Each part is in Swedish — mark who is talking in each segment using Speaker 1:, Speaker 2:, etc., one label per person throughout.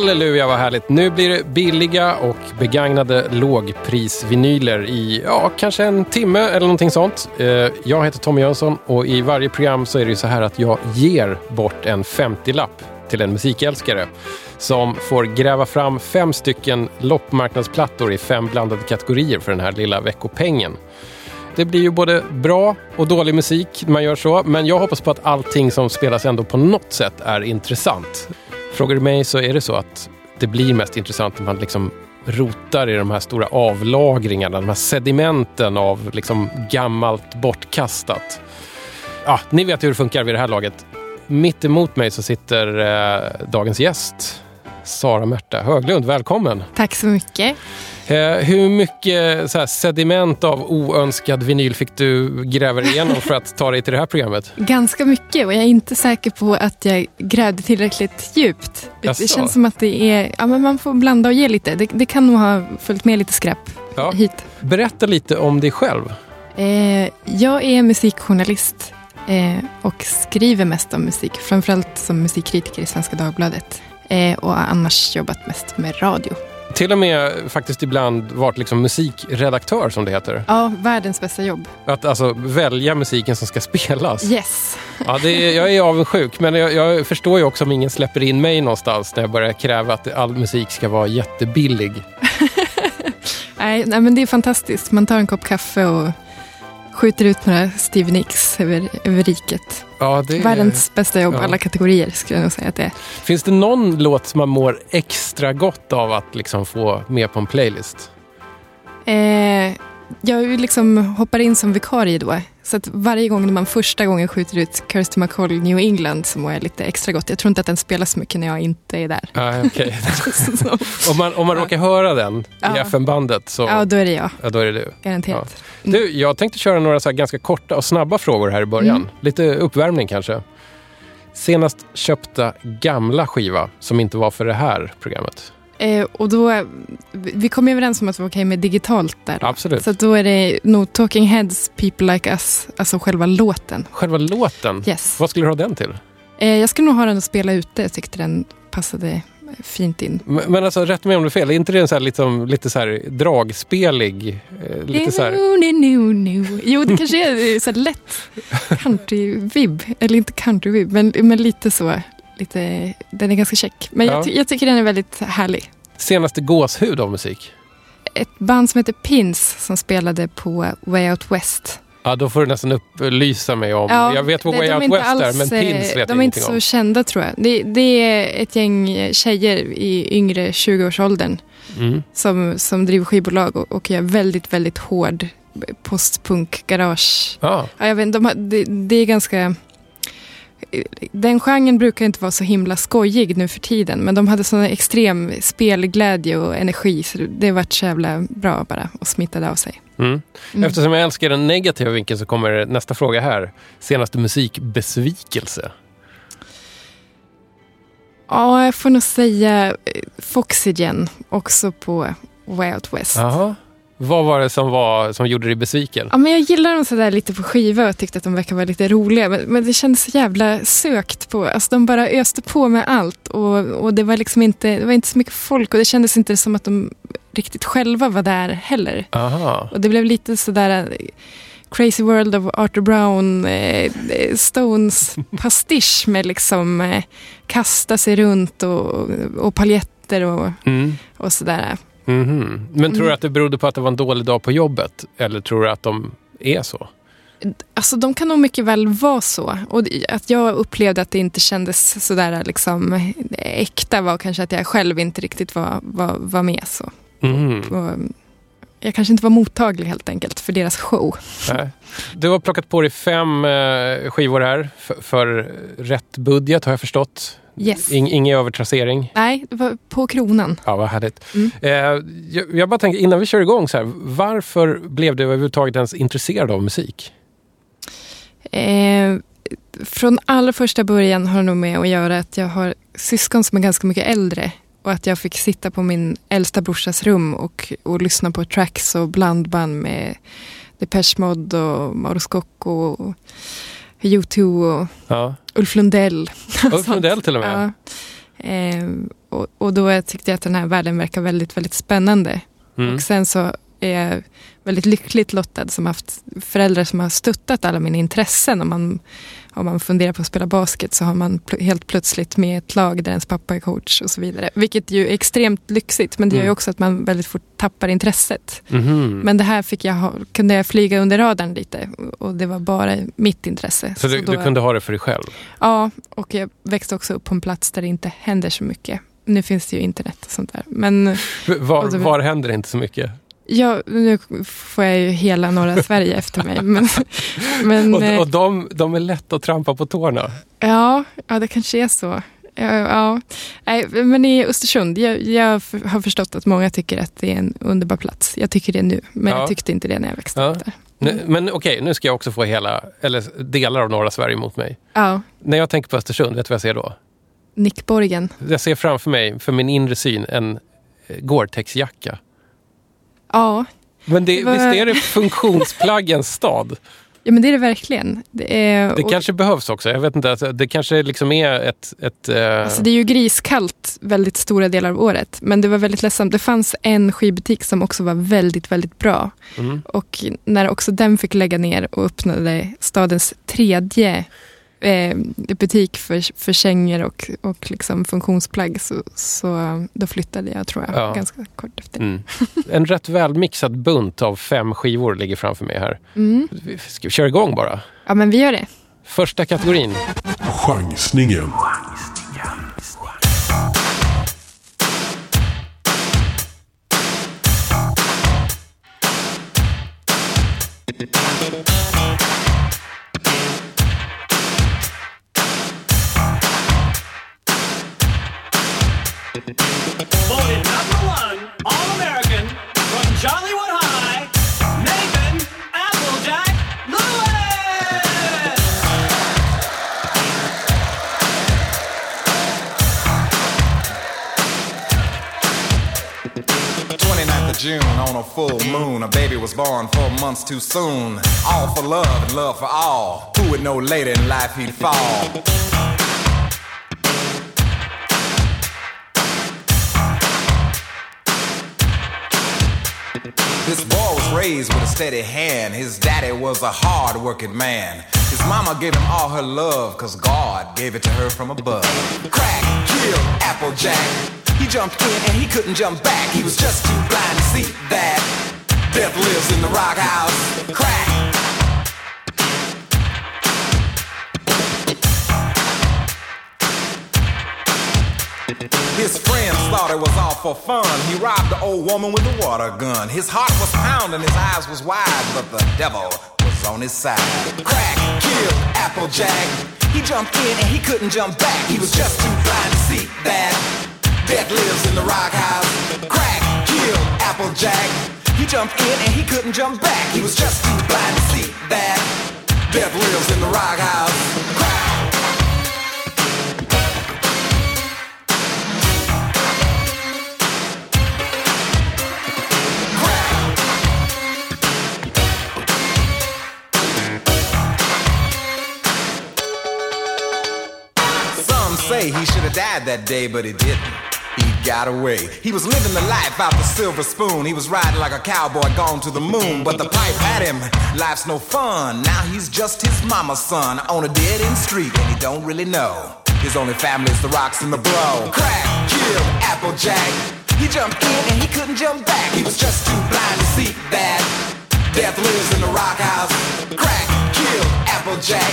Speaker 1: Halleluja vad härligt. Nu blir det billiga och begagnade lågprisvinyler i ja, kanske en timme eller någonting sånt. Eh, jag heter Tommy Jönsson och i varje program så är det så här att jag ger bort en 50-lapp till en musikälskare som får gräva fram fem stycken loppmarknadsplattor i fem blandade kategorier för den här lilla veckopengen. Det blir ju både bra och dålig musik när man gör så, men jag hoppas på att allting som spelas ändå på något sätt är intressant. Frågar du mig så är det så att det blir mest intressant när man liksom rotar i de här stora avlagringarna, de här sedimenten av liksom gammalt bortkastat. Ja, ni vet hur det funkar vid det här laget. Mitt emot mig så sitter eh, dagens gäst, Sara Märta Höglund. Välkommen!
Speaker 2: Tack så mycket.
Speaker 1: Eh, hur mycket så sediment av oönskad vinyl fick du gräva igenom för att ta dig till det här programmet?
Speaker 2: Ganska mycket och jag är inte säker på att jag grävde tillräckligt djupt.
Speaker 1: Jaså?
Speaker 2: Det känns som att det är, ja men man får blanda och ge lite. Det, det kan nog ha följt med lite skräp
Speaker 1: Ja.
Speaker 2: hit.
Speaker 1: Berätta lite om dig själv.
Speaker 2: Eh, jag är musikjournalist eh, och skriver mest om musik. Framförallt som musikkritiker i Svenska Dagbladet. Eh, och har annars jobbat mest med radio.
Speaker 1: Till och med faktiskt ibland varit liksom musikredaktör som det heter.
Speaker 2: Ja, världens bästa jobb.
Speaker 1: Att alltså välja musiken som ska spelas.
Speaker 2: Yes.
Speaker 1: Ja, det är, jag är avundsjuk, men jag, jag förstår ju också om ingen släpper in mig någonstans när jag börjar kräva att all musik ska vara jättebillig.
Speaker 2: Nej, nej, men det är fantastiskt. Man tar en kopp kaffe och skjuter ut några Stevie Nicks över, över riket.
Speaker 1: Ja, det är...
Speaker 2: Världens bästa jobb,
Speaker 1: ja.
Speaker 2: alla kategorier skulle jag nog säga att det är.
Speaker 1: Finns det någon låt som man mår extra gott av att liksom få med på en playlist?
Speaker 2: Eh, jag liksom hoppar in som vikarie då. Så att varje gång när man första gången skjuter ut Kirsty McCall New England så mår jag lite extra gott. Jag tror inte att den spelas så mycket när jag inte är där.
Speaker 1: Okej.
Speaker 2: så,
Speaker 1: om man, om man råkar höra den i
Speaker 2: Ja.
Speaker 1: FN-bandet så
Speaker 2: ja, då är det jag.
Speaker 1: ja, då är det du.
Speaker 2: Garanterat.
Speaker 1: Du, jag tänkte köra några så ganska korta och snabba frågor här i början.
Speaker 2: Mm.
Speaker 1: Lite uppvärmning kanske. Senast köpta gamla skiva som inte var för det här programmet?
Speaker 2: Eh, och då, vi kom överens om att det var okej med digitalt där.
Speaker 1: Absolut.
Speaker 2: Så då är det nog Talking Heads, People Like Us, alltså själva låten.
Speaker 1: Själva låten,
Speaker 2: Yes.
Speaker 1: vad skulle du ha den till?
Speaker 2: Eh, jag skulle nog ha den att spela ute. Jag tyckte den passade fint in.
Speaker 1: Men, men alltså, rätt mig om du är fel, är inte det en så här, liksom, lite så här dragspelig? Eh, lite så här,
Speaker 2: No, no, no, no. Jo, det kanske är så lätt country-vibb. Eller inte country-vibb, men, men lite så. Lite, den är ganska check. Men
Speaker 1: Ja.
Speaker 2: jag, ty- jag tycker den är väldigt härlig.
Speaker 1: senaste gåshud av musik?
Speaker 2: Ett band som heter Pins som spelade på Way Out West.
Speaker 1: Ja, då får du nästan upplysa mig om.
Speaker 2: Ja,
Speaker 1: jag vet vad Way
Speaker 2: de är
Speaker 1: Out West är,
Speaker 2: alls,
Speaker 1: men Pins vet
Speaker 2: eh,
Speaker 1: jag
Speaker 2: De är inte
Speaker 1: ingenting
Speaker 2: så
Speaker 1: om.
Speaker 2: kända tror jag. Det, det är ett gäng tjejer i yngre 20-årsåldern
Speaker 1: Mm.
Speaker 2: som, som driver skivbolag och, och gör väldigt, väldigt hård postpunk, garage.
Speaker 1: Ja,
Speaker 2: Ja, jag vet, de det, det är ganska... Den genren brukar inte vara så himla skojig nu för tiden men de hade sån extrem spelglädje och energi så det vart så jävla bra bara och smittade av sig.
Speaker 1: mm.
Speaker 2: Mm.
Speaker 1: Eftersom jag älskar den negativa vinkeln så kommer nästa fråga här. Senaste musikbesvikelse?
Speaker 2: Ja, jag får nog säga eh, Foxygen också på Out West.
Speaker 1: Jaha. Vad var det som, var, som gjorde dig besviken?
Speaker 2: Ja, men jag gillar dem sådär lite på skiva och tyckte att de verkar vara lite roliga. Men, men det kändes så jävla sökt på. Alltså de bara öste på med allt. Och, och det var liksom inte, det var inte så mycket folk och det kändes inte som att de riktigt själva var där heller.
Speaker 1: Aha.
Speaker 2: Och det blev lite sådär eh, Crazy World of Arthur Brown, eh, eh, Stones pastisch med liksom eh, kasta sig runt och, och paljetter och,
Speaker 1: Mm.
Speaker 2: och sådär.
Speaker 1: Mhm. Men tror du
Speaker 2: Mm.
Speaker 1: att det berodde på att det var en dålig dag på jobbet? Eller tror du att de är så?
Speaker 2: Alltså de kan nog mycket väl vara så. Och att jag upplevde att det inte kändes sådär liksom äkta var kanske att jag själv inte riktigt var, var, var med så.
Speaker 1: Mhm.
Speaker 2: Och jag kanske inte var mottaglig helt enkelt för deras show.
Speaker 1: Nej. Du har plockat på dig fem eh, skivor här för, för rätt budget har jag förstått.
Speaker 2: Yes.
Speaker 1: In, ingen övertrassering.
Speaker 2: Nej, det var på kronan.
Speaker 1: Ja, vad härligt.
Speaker 2: Mm.
Speaker 1: Eh, jag, jag bara tänker, innan vi kör igång, så här, varför blev du överhuvudtaget ens intresserad av musik?
Speaker 2: Eh, från allra första början har det nog med att göra att jag har syskon som är ganska mycket äldre. Och att jag fick sitta på min äldsta brorsas rum och, och lyssna på tracks och blandband med Depeche Mode och Mauro Scocco och U2 och
Speaker 1: Ja.
Speaker 2: Ulf Lundell.
Speaker 1: Ulf Lundell till och med.
Speaker 2: Ja. Eh, och, och då tyckte jag att den här världen verkar väldigt, väldigt spännande.
Speaker 1: Mm.
Speaker 2: Och sen så är jag väldigt lyckligt lottad som haft föräldrar som har stöttat alla mina intressen. Om man, om man funderar på att spela basket så har man pl helt plötsligt med ett lag där ens pappa är coach och så vidare. Vilket ju är extremt lyxigt men det gör ju
Speaker 1: Mm.
Speaker 2: också att man väldigt fort tappar intresset.
Speaker 1: Mhm.
Speaker 2: Men det här fick jag ha, kunde jag flyga under radarn lite och det var bara mitt intresse.
Speaker 1: Så du,
Speaker 2: då-
Speaker 1: du kunde ha det för dig själv?
Speaker 2: Ja, och jag växte också upp på en plats där det inte händer så mycket. Nu finns det ju internet och sånt där. Men
Speaker 1: Var,
Speaker 2: så-
Speaker 1: var händer det inte så mycket?
Speaker 2: Ja, nu får jag ju hela norra Sverige efter mig. Men, men
Speaker 1: Och,
Speaker 2: eh,
Speaker 1: och de, de är lätta att trampa på tårna.
Speaker 2: ja, ja, det kanske är så. Ja, ja. Nej, men i Östersund, jag, jag har förstått att många tycker att det är en underbar plats. Jag tycker det nu, men
Speaker 1: Ja.
Speaker 2: jag tyckte inte det när jag växte upp där.
Speaker 1: Nu, men okej, nu ska jag också få hela, eller delar av norra Sverige mot mig. När jag tänker på Östersund, vet du vad jag ser då?
Speaker 2: Nickborgen.
Speaker 1: Jag ser framför mig, för min inre syn, en eh, Gore-Tex-jacka.
Speaker 2: Ja,
Speaker 1: Men det,
Speaker 2: Vad-
Speaker 1: visst är det funktionsplaggens stad?
Speaker 2: ja, men det är det verkligen. Det, är,
Speaker 1: Det
Speaker 2: och-
Speaker 1: kanske behövs också. Jag vet inte, alltså, det kanske liksom är ett... ett eh,
Speaker 2: Alltså det är ju griskallt väldigt stora delar av året. Men det var väldigt ledsamt. Det fanns en skivbutik som också var väldigt, väldigt bra.
Speaker 1: mm.
Speaker 2: Och när också den fick lägga ner och öppnade stadens tredje eh, butik för, för kängor och, och liksom funktionsplagg så, så då flyttade jag tror jag
Speaker 1: Ja.
Speaker 2: ganska kort efter.
Speaker 1: Mm. En rätt välmixad bunt av fem skivor ligger framför mig här.
Speaker 2: Mm.
Speaker 1: Vi ska vi köra igång bara?
Speaker 2: Ja men vi gör det.
Speaker 1: Första kategorin.
Speaker 3: Chansningen.
Speaker 4: Born four months too soon. All for love and love for all. Who would know later in life he'd fall? This boy was raised with a steady hand. His daddy was a hard working man. His mama gave him all her love, cause God gave it to her from above. Crack, killed Applejack. He jumped in and he couldn't jump back. He was just too blind to see that death lives in the rock house. Crack. His friends thought it was all for fun. He robbed the old woman with a water gun. His heart was pounding, his eyes was wide, but the devil was on his side. Crack, killed Applejack. He jumped in and he couldn't jump back. He was just too blind to see that death lives in the rock house. Crack, killed Applejack. He jumped in and he couldn't jump back. He was just too blind to see that death lives in the rock house. Some say he should have died that day, but he didn't. Got away. He was living the life out the silver spoon. He was riding like a cowboy gone to the moon, but the pipe had him. Life's no fun. Now he's just his mama's son on a dead end street, and he don't really know. His only family is the rocks and the blow. Crack, killed Applejack. He jumped in and he couldn't jump back. He was just too blind to see that death lives in the rock house. Crack, killed Applejack.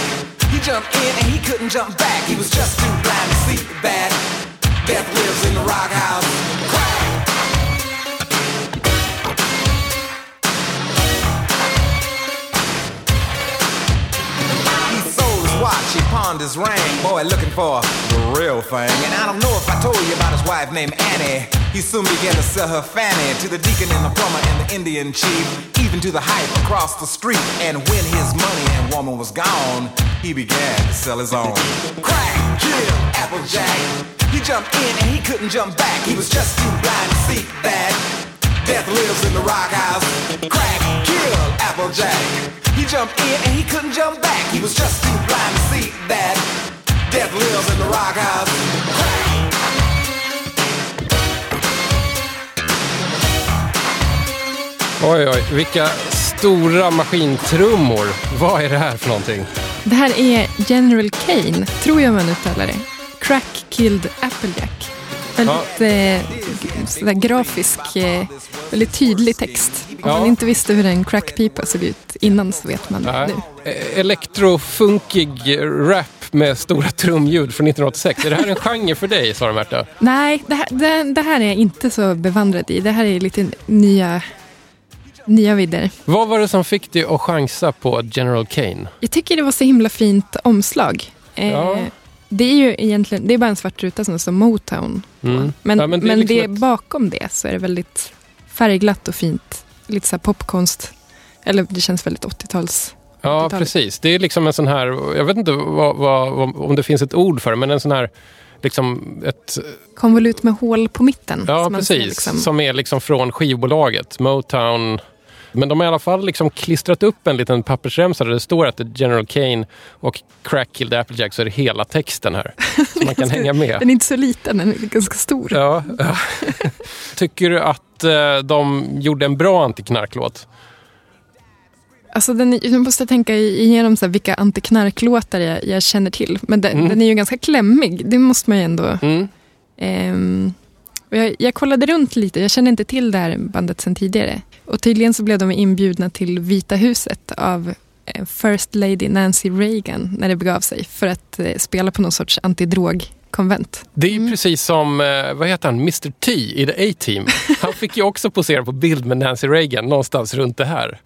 Speaker 4: He jumped in and he couldn't jump back. He was just too blind to see that death lives in the rock house. Sold his watch, he pawned his ring. Boy, looking for the real thing. And I don't know if I told you about his wife named Annie. He soon began to sell her fanny to the deacon and the plumber and the Indian chief, even to the hype across the street. And when his money and woman was gone, he began to sell his own. Crack, killed Applejack. He jumped in and he couldn't jump back. He was just too blind to see that Death lives in the rock house. Crack killed Applejack. He jumped in and he couldn't jump back. He was just too blind to see that. Death lives in the rock house.
Speaker 1: Oj, oj, vilka stora maskintrummor. Vad är det här för någonting?
Speaker 2: Det här är General Kane, tror jag man uttalar det. Crack Killed Applejack. Väldigt eh, sådär grafisk, eh, väldigt tydlig text. Om
Speaker 1: Ja.
Speaker 2: man inte visste hur en crackpipa såg ut innan så vet man
Speaker 1: Nej.
Speaker 2: nu.
Speaker 1: Eh, Elektrofunkig rap med stora trumljud från 1986. Är det här en genre för dig, Sara Märta?
Speaker 2: Nej, det här, det, det här är jag inte så bevandrad i. Det här är lite nya, nya vidder.
Speaker 1: Vad var det som fick dig att chansa på General Kane?
Speaker 2: Jag tycker det var så himla fint omslag. Eh,
Speaker 1: Ja.
Speaker 2: Det är ju egentligen det är bara en svart ruta som det står Motown.
Speaker 1: Mm.
Speaker 2: Men,
Speaker 1: Ja, men
Speaker 2: men,
Speaker 1: det
Speaker 2: det
Speaker 1: är liksom ett-
Speaker 2: bakom det så är det väldigt färgglatt och fint. Lite så popkonst. Eller det känns väldigt 80-tals.
Speaker 1: Ja,
Speaker 2: 80-talet.
Speaker 1: precis. Det är liksom en sån här, jag vet inte vad, vad, vad, om det finns ett ord för det, men en sån här, liksom ett,
Speaker 2: Konvolut med hål på mitten.
Speaker 1: ja
Speaker 2: som
Speaker 1: precis,
Speaker 2: liksom.
Speaker 1: som är liksom från skivbolaget, Motown. Men de har i alla fall liksom klistrat upp en liten pappersremsa där det står att det är General Kane och Crack Killed Applejack så är det hela texten här. Så man kan hänga med.
Speaker 2: Den är inte så liten, den är ganska stor.
Speaker 1: Ja, ja. Tycker du att eh, de gjorde en bra antiknarklåt?
Speaker 2: Alltså den, jag måste tänka igenom så här, vilka antiknarklåtar jag, jag känner till. Men den,
Speaker 1: Mm.
Speaker 2: den är ju ganska klämmig, det måste man ju ändå...
Speaker 1: Mm.
Speaker 2: Ehm, jag, jag kollade runt lite, jag kände inte till det här bandet sedan tidigare. Och tydligen så blev de inbjudna till Vita huset av eh, First Lady Nancy Reagan när det begav sig för att eh, spela på någon sorts antidrogkonvent.
Speaker 1: Det är ju
Speaker 2: Mm.
Speaker 1: precis som, eh, vad heter han, Mr T i The A-Team. Han fick ju också posera på bild med Nancy Reagan någonstans runt det här.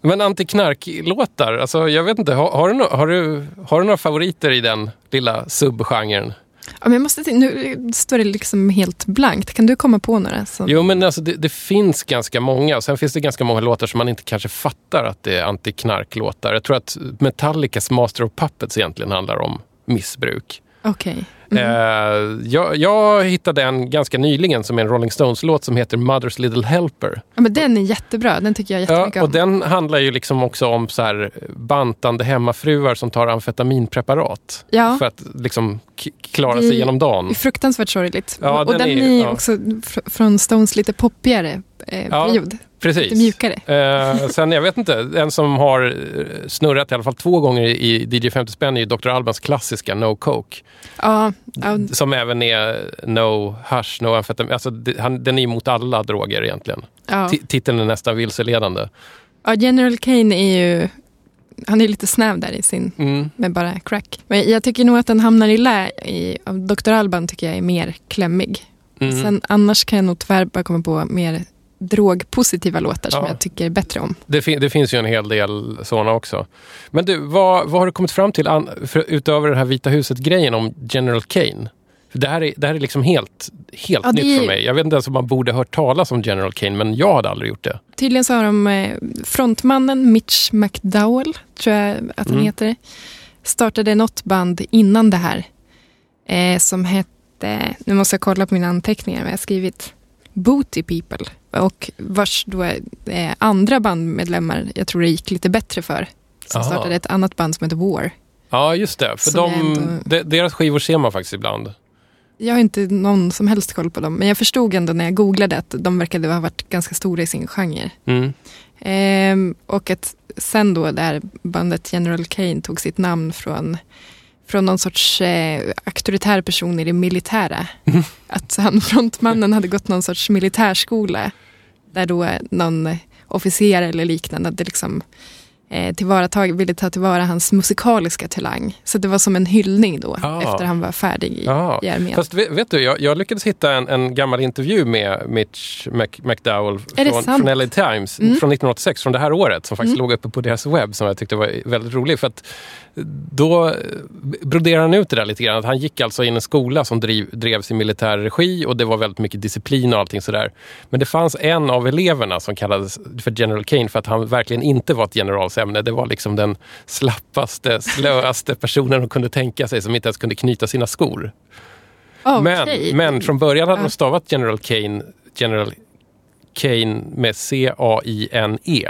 Speaker 1: Men antiknarklåtar, alltså jag vet inte, har, har, du, har, du, har du några favoriter i den lilla subgenren?
Speaker 2: Ja, men jag måste, nu står det liksom helt blankt. Kan du komma på några? Som,
Speaker 1: Jo men alltså det, det finns ganska många sen finns det ganska många låtar som man inte kanske fattar att det är antiknarklåtar. Jag tror att Metallicas Master of Puppets egentligen handlar om missbruk.
Speaker 2: Okej. Mm.
Speaker 1: Eh, jag, jag hittade en ganska nyligen som är en Rolling Stones-låt som heter Mother's Little Helper.
Speaker 2: Ja, men den är jättebra, den tycker jag
Speaker 1: Ja,
Speaker 2: jättemycket
Speaker 1: och
Speaker 2: om.
Speaker 1: den handlar ju liksom också om så här bantande hemmafruar som tar amfetaminpreparat
Speaker 2: Ja.
Speaker 1: för att liksom klara sig genom
Speaker 2: Det är
Speaker 1: dagen.
Speaker 2: fruktansvärt sorgligt.
Speaker 1: Ja,
Speaker 2: och
Speaker 1: den
Speaker 2: den
Speaker 1: är
Speaker 2: är,
Speaker 1: ja.
Speaker 2: också fr- från Stones lite poppigare eh,
Speaker 1: Ja,
Speaker 2: period.
Speaker 1: Precis.
Speaker 2: Lite mjukare.
Speaker 1: Eh, sen, jag vet inte, en som har eh, snurrat i alla fall två gånger i DJ 50 spänn är ju Dr. Albans klassiska No Coke.
Speaker 2: Ja, ja,
Speaker 1: Som även är No Hush, No Amfetamin. Alltså, det, han, den är emot alla droger egentligen.
Speaker 2: ja.
Speaker 1: Ti- Titeln är nästan vilseledande.
Speaker 2: ja, General Kane är ju... Han är lite snäv där i sin,
Speaker 1: Mm.
Speaker 2: med bara crack. Men jag tycker nog att den hamnar i lä i, Dr. Alban tycker jag är mer klämmig.
Speaker 1: Mm.
Speaker 2: Sen annars kan jag nog tyvärr bara komma på mer drogpositiva låtar som
Speaker 1: Ja.
Speaker 2: jag tycker bättre om.
Speaker 1: Det, fin- det finns ju en hel del sådana också. Men du, vad, vad har du kommit fram till för, utöver den här Vita huset-grejen om General Kane? För det här är, det här är liksom helt, helt
Speaker 2: Ja,
Speaker 1: nytt för
Speaker 2: är-
Speaker 1: mig. Jag vet inte ens om man borde ha hört talas om General Kane, men jag hade aldrig gjort det.
Speaker 2: Tydligen så har de eh, frontmannen Mitch McDowell, tror jag att han
Speaker 1: Mm.
Speaker 2: heter, startade något band innan det här eh, som hette, nu måste jag kolla på mina anteckningar vad jag skrivit, Booty People. Och vars då eh, andra bandmedlemmar, jag tror det gick lite bättre för. Som
Speaker 1: Aha.
Speaker 2: startade ett annat band som heter War.
Speaker 1: Ja, just det. För de,
Speaker 2: ändå-
Speaker 1: de, deras skivor ser man faktiskt ibland.
Speaker 2: Jag har inte någon som helst koll på dem, men jag förstod ändå när jag googlade att de verkade ha varit ganska stora i sin genre.
Speaker 1: Mm.
Speaker 2: Ehm, och att sen då det här bandet General Kane tog sitt namn från, från någon sorts eh, auktoritär person i det militära. Att han, frontmannen hade gått någon sorts militärskola där då någon officer eller liknande hade liksom eh, tillvaratag, ville ta tillvara hans musikaliska talang. Så det var som en hyllning då
Speaker 1: Ah.
Speaker 2: efter han var färdig i,
Speaker 1: Jaha.
Speaker 2: i armén.
Speaker 1: Fast vet, vet du, jag, jag lyckades hitta en, en gammal intervju med Mitch Mc, McDowell från, från LA Times
Speaker 2: Mm.
Speaker 1: från 1986, från det här året, som faktiskt låg uppe på deras webb, som jag tyckte var väldigt rolig. För att då broderar han ut det där lite grann. Att han gick alltså in i en skola som driv, drevs i militär regi och det var väldigt mycket disciplin och allting sådär. Men det fanns en av eleverna som kallades för General Kane för att han verkligen inte var ett generalsämne. Det var liksom den slappaste, slöaste personen de kunde tänka sig som inte ens kunde knyta sina skor.
Speaker 2: Okej.
Speaker 1: Men, men från början hade de stavat General Kane, General Kane med C-A-I-N-E.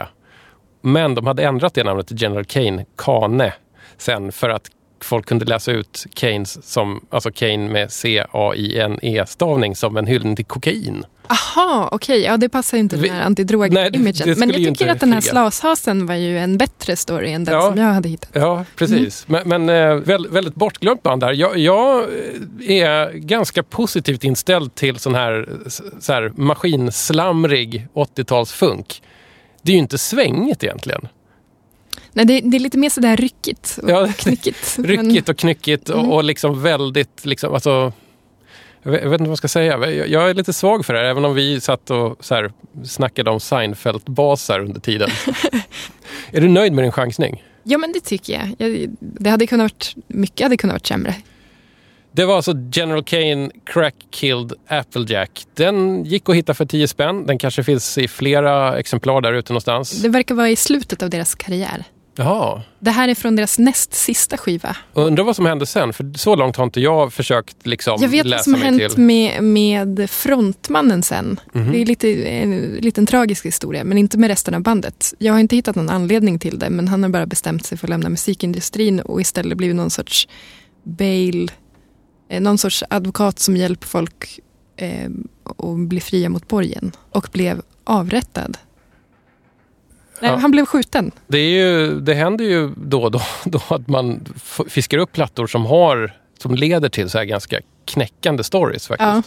Speaker 1: Men de hade ändrat det namnet till General Kane, Kane, sen för att folk kunde läsa ut Keynes som, alltså Kane med C-A-I-N-E-stavning som en hyllning till kokain.
Speaker 2: Aha, okej. Ja, det passar inte den här antidrog-imagen. Men jag tycker att den här slashasen var ju en bättre story än den
Speaker 1: Ja.
Speaker 2: som jag hade hittat.
Speaker 1: Ja, precis. Men, men eh, väl, väldigt bortglömt band där. Jag, jag eh, är ganska positivt inställd till sån här, så här maskinslamrig 80-talsfunk. Det är ju inte svängigt egentligen.
Speaker 2: Nej, det, det är lite mer sådär ryckigt och
Speaker 1: Ja,
Speaker 2: knyckigt.
Speaker 1: Ryckigt och knyckigt och,
Speaker 2: Mm.
Speaker 1: och liksom väldigt, liksom, alltså, jag vet, inte vad jag ska säga. Jag, jag är lite svag för det här, även om vi satt och så här, snackade om Seinfeld-basar under tiden. är du nöjd med din chansning?
Speaker 2: Ja, men det tycker jag. jag. Det hade kunnat varit, mycket hade kunnat varit sämre.
Speaker 1: Det var alltså General Kane Crack Killed Applejack. Den gick att hitta för 10 spänn. Den kanske finns i flera exemplar där ute någonstans.
Speaker 2: Det verkar vara i slutet av deras karriär.
Speaker 1: Jaha.
Speaker 2: Det här är från deras näst sista skiva.
Speaker 1: Och Undrar vad som hände sen, för så långt har inte jag försökt liksom
Speaker 2: Jag vet vad
Speaker 1: läsa
Speaker 2: som har hänt med, med frontmannen sen.
Speaker 1: Mhm.
Speaker 2: Det är lite, en liten tragisk historia, men inte med resten av bandet. Jag har inte hittat någon anledning till det, men han har bara bestämt sig för att lämna musikindustrin och istället blivit någon sorts bail, eh, någon sorts advokat som hjälper folk eh, att bli fria mot borgen. Och blev avrättad. Nej,
Speaker 1: Ja.
Speaker 2: Han blev skjuten.
Speaker 1: Det, är ju, det händer ju då och då, då att man fiskar upp plattor som har som leder till så här ganska knäckande stories faktiskt.
Speaker 2: Ja,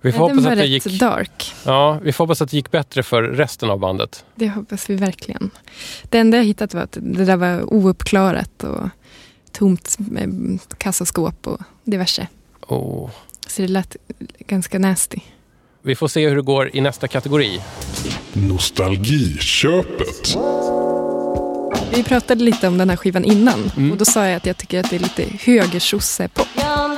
Speaker 1: Vi, får
Speaker 2: den
Speaker 1: hoppas att det gick,
Speaker 2: dark.
Speaker 1: ja, vi får hoppas att det gick bättre för resten av bandet.
Speaker 2: Det hoppas vi verkligen. Det enda jag hittat var att det där var ouppklarat och tomt med kassaskåp och diverse.
Speaker 1: Och
Speaker 2: Så det lät ganska nasty.
Speaker 1: Vi får se hur det går i nästa kategori.
Speaker 3: Nostalgiköpet.
Speaker 2: Vi pratade lite om den här skivan innan
Speaker 1: Mm.
Speaker 2: och då sa jag att jag tycker att det är lite högersosse-pop.
Speaker 5: Ja,